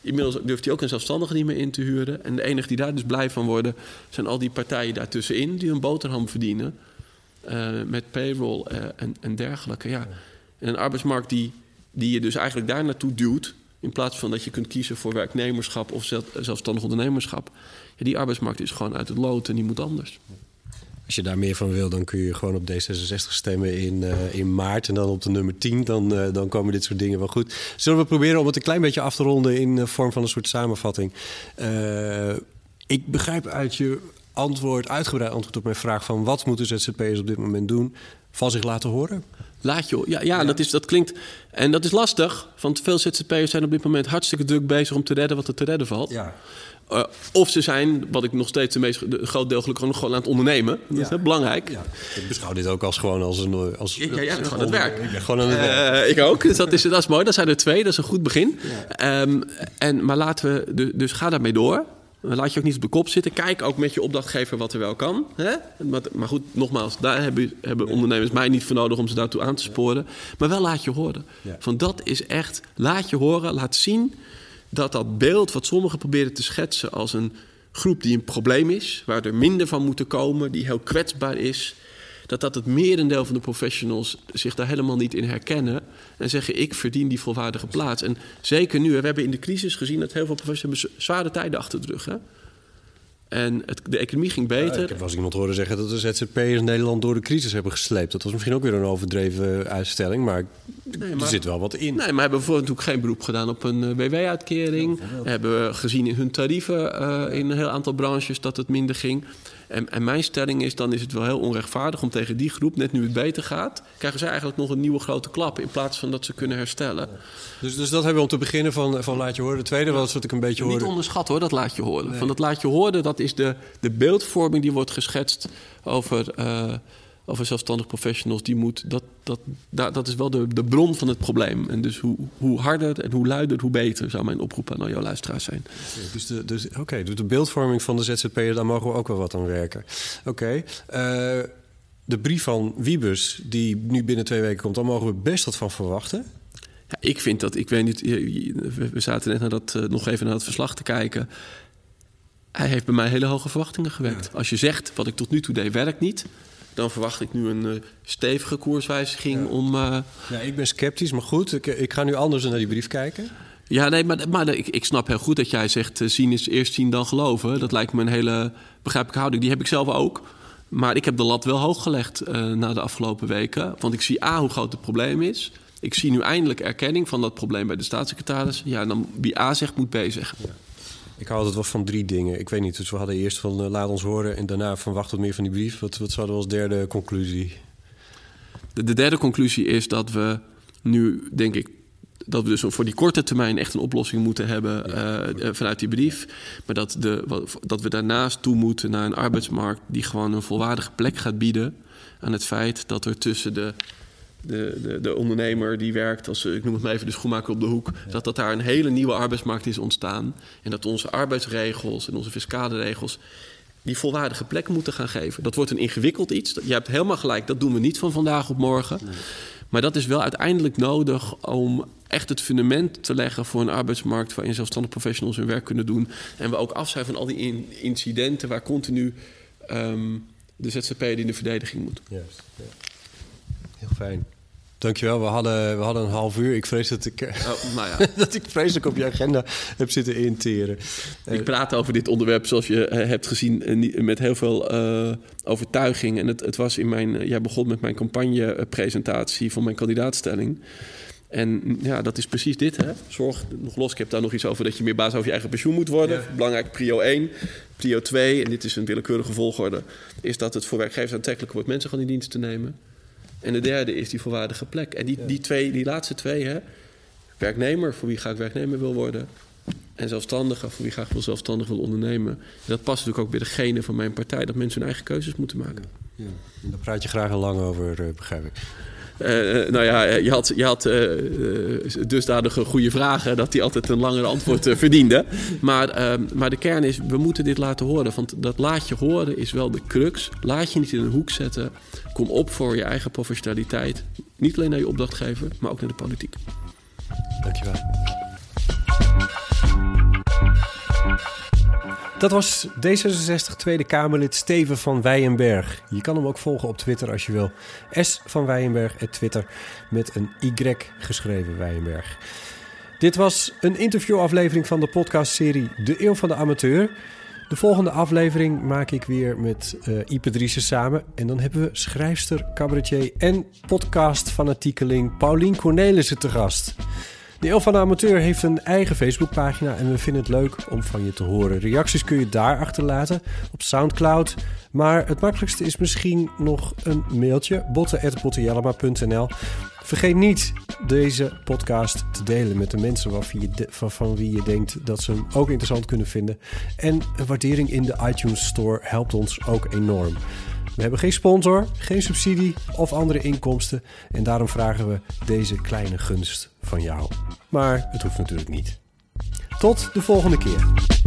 Inmiddels durft hij ook een zelfstandige niet meer in te huren. En de enige die daar dus blij van worden, zijn al die partijen daartussenin die een boterham verdienen. Uh, met payroll uh, en, en, dergelijke. Ja. En een arbeidsmarkt die, die je dus eigenlijk daar naartoe duwt. In plaats van dat je kunt kiezen voor werknemerschap of zelfstandig ondernemerschap. Ja, die arbeidsmarkt is gewoon uit het lood en die moet anders. Als je daar meer van wil, dan kun je gewoon op D66 stemmen in, in maart. En dan op de nummer 10, dan, dan komen dit soort dingen wel goed. Zullen we proberen om het een klein beetje af te ronden in de vorm van een soort samenvatting? Ik begrijp uit je antwoord, uitgebreid antwoord op mijn vraag van wat moeten ZZP'ers op dit moment doen, van zich laten horen? Laat je, ja, ja, Dat, is, dat klinkt. En dat is lastig, want veel ZZP'ers zijn op dit moment hartstikke druk bezig om te redden wat er te redden valt. Ja. Uh, of ze zijn, wat ik nog steeds de meest de groot deel gelukkig nog gewoon aan het ondernemen. Dat is belangrijk. Ja. Ik beschouw dit ook als gewoon als een. Als, ja, ja, gewoon het werk. Ik ben gewoon aan het werk. Uh, ik ook. Dus dat is, dat is mooi. Dat zijn er twee. Dat is een goed begin. Um, en, maar laten we. Dus, dus ga daarmee door. Laat je ook niet op de kop zitten. Kijk ook met je opdrachtgever wat er wel kan. Hè? Maar, maar, goed, nogmaals, daar hebben, hebben ondernemers mij niet voor nodig om ze daartoe aan te sporen. Maar wel laat je horen. Van dat is echt, laat je horen, laat zien dat dat beeld wat sommigen proberen te schetsen als een groep die een probleem is, waar er minder van moeten komen, die heel kwetsbaar is, dat dat het merendeel van de professionals zich daar helemaal niet in herkennen en zeggen ik verdien die volwaardige plaats. En zeker nu, we hebben in de crisis gezien dat heel veel professionals zware tijden achter de rug. Hè? En het, de economie ging beter. Ja, ik heb wel eens iemand horen zeggen dat de ZZP'ers Nederland door de crisis hebben gesleept. Dat was misschien ook weer een overdreven uitstelling, maar, nee, maar er zit wel wat in. Nee, maar hebben bijvoorbeeld natuurlijk geen beroep gedaan op een eh, WW-uitkering. Ja, hebben we gezien in hun tarieven uh, in een heel aantal branches dat het minder ging. En, en, mijn stelling is, dan is het wel heel onrechtvaardig om tegen die groep, net nu het beter gaat, krijgen zij eigenlijk nog een nieuwe grote klap in plaats van dat ze kunnen herstellen. Dus, dus dat hebben we om te beginnen van, van laat je horen. De tweede was wat ik een beetje hoorde. Niet onderschat hoor, dat laat je horen. Van dat laat je horen, dat is de, de beeldvorming die wordt geschetst over, uh, over zelfstandig professionals. Die moet, dat, dat, dat, dat is wel de, de bron van het probleem. En dus hoe, hoe harder en hoe luider, hoe beter zou mijn oproep aan jouw luisteraars zijn. Dus, de, dus, Oké, dus de beeldvorming van de ZZP'er, daar mogen we ook wel wat aan werken. Oké. Okay. Uh, eh, de brief van Wiebus, die nu binnen twee weken komt, daar mogen we best wat van verwachten. Ja, ik vind dat, ik weet niet, we zaten net naar dat, uh, nog even naar het verslag te kijken. Hij heeft bij mij hele hoge verwachtingen gewekt. Als je zegt, wat ik tot nu toe deed, werkt niet dan verwacht ik nu een uh, stevige koerswijziging om. Uh... Ja, ik ben sceptisch, maar goed, ik, ik, ga nu anders naar die brief kijken. Ja, nee, maar, maar ik, ik snap heel goed dat jij zegt: uh, zien is eerst zien dan geloven. Dat lijkt me een hele begrijpelijke houding. Die heb ik zelf ook. Maar ik heb de lat wel hoog gelegd na de afgelopen weken. Want ik zie A hoe groot het probleem is. Ik zie nu eindelijk erkenning van dat probleem bij de staatssecretaris. Ja, en dan wie A zegt, moet B zeggen. Ja. Ik hou altijd wel van drie dingen. Ik weet niet, dus we hadden eerst van uh, laat ons horen... en daarna van wacht wat meer van die brief. Wat, wat zouden we als derde conclusie? De, de derde conclusie is dat we nu, denk ik... dat we dus voor die korte termijn echt een oplossing moeten hebben uh, vanuit die brief. Maar dat, de, dat we daarnaast toe moeten naar een arbeidsmarkt... die gewoon een volwaardige plek gaat bieden aan het feit dat er tussen de de, de, de, ondernemer die werkt als, ik noem het maar even, de schoenmaker op de hoek, dat, dat daar een hele nieuwe arbeidsmarkt is ontstaan. En dat onze arbeidsregels en onze fiscale regels die volwaardige plek moeten gaan geven. Dat wordt een ingewikkeld iets. Je hebt helemaal gelijk, dat doen we niet van vandaag op morgen. Maar dat is wel uiteindelijk nodig om echt het fundament te leggen voor een arbeidsmarkt waarin zelfstandig professionals hun werk kunnen doen. En we ook af zijn van al die incidenten waar continu um, de ZZP in de verdediging moet. Juist. Ja. Heel fijn. Dankjewel. We hadden, we hadden een half uur. Ik vrees dat ik, oh, nou ja. dat ik vreselijk op je agenda heb zitten interen. Ik praat over dit onderwerp, zoals je eh, hebt gezien, eh, met heel veel uh, overtuiging. En het, het was in mijn. Jij begon met mijn campagnepresentatie van mijn kandidaatstelling. En ja, dat is precies dit. Hè? Zorg nog los. Ik heb daar nog iets over dat je meer baas over je eigen pensioen moet worden. Belangrijk, prio 1. Prio 2, en dit is een willekeurige volgorde, is dat het voor werkgevers aantrekkelijk wordt mensen gewoon in dienst te nemen. En de derde is die volwaardige plek. En die, die, twee, die laatste twee, hè, werknemer, voor wie graag werknemer wil worden. En zelfstandige, voor wie graag wil zelfstandig wil ondernemen. dat past natuurlijk ook bij de genen van mijn partij, dat mensen hun eigen keuzes moeten maken. Ja, daar praat je graag al lang over, uh, begrijp ik. Uh, nou ja, je had, je had uh, dusdanige goede vragen dat die altijd een langer antwoord verdiende. Maar, ehm, maar de kern is, we moeten dit laten horen. Want dat laat je horen is wel de crux. Laat je niet in een hoek zetten. Kom op voor je eigen professionaliteit. Niet alleen naar je opdrachtgever, maar ook naar de politiek. Dankjewel. Dat was D66 Tweede Kamerlid Steven van Wijenberg. Je kan hem ook volgen op Twitter als je wil. S van Wijenberg, at Twitter, met een Y geschreven Wijenberg. Dit was een interviewaflevering van de podcastserie De Eeuw van de Amateur. De volgende aflevering maak ik weer met uh, Ipe samen. En dan hebben we schrijfster, cabaretier en podcast-fanatiekeling Paulien Cornelissen te gast. De Eeuw van de Amateur heeft een eigen Facebookpagina en we vinden het leuk om van je te horen. Reacties kun je daar achterlaten op Soundcloud. Maar het makkelijkste is misschien nog een mailtje, botten.bottenjellema.nl. Vergeet niet deze podcast te delen met de mensen waarvan, je van wie je denkt dat ze hem ook interessant kunnen vinden. En een waardering in de iTunes Store helpt ons ook enorm. We hebben geen sponsor, geen subsidie of andere inkomsten. En daarom vragen we deze kleine gunst van jou. Maar het hoeft natuurlijk niet. Tot de volgende keer.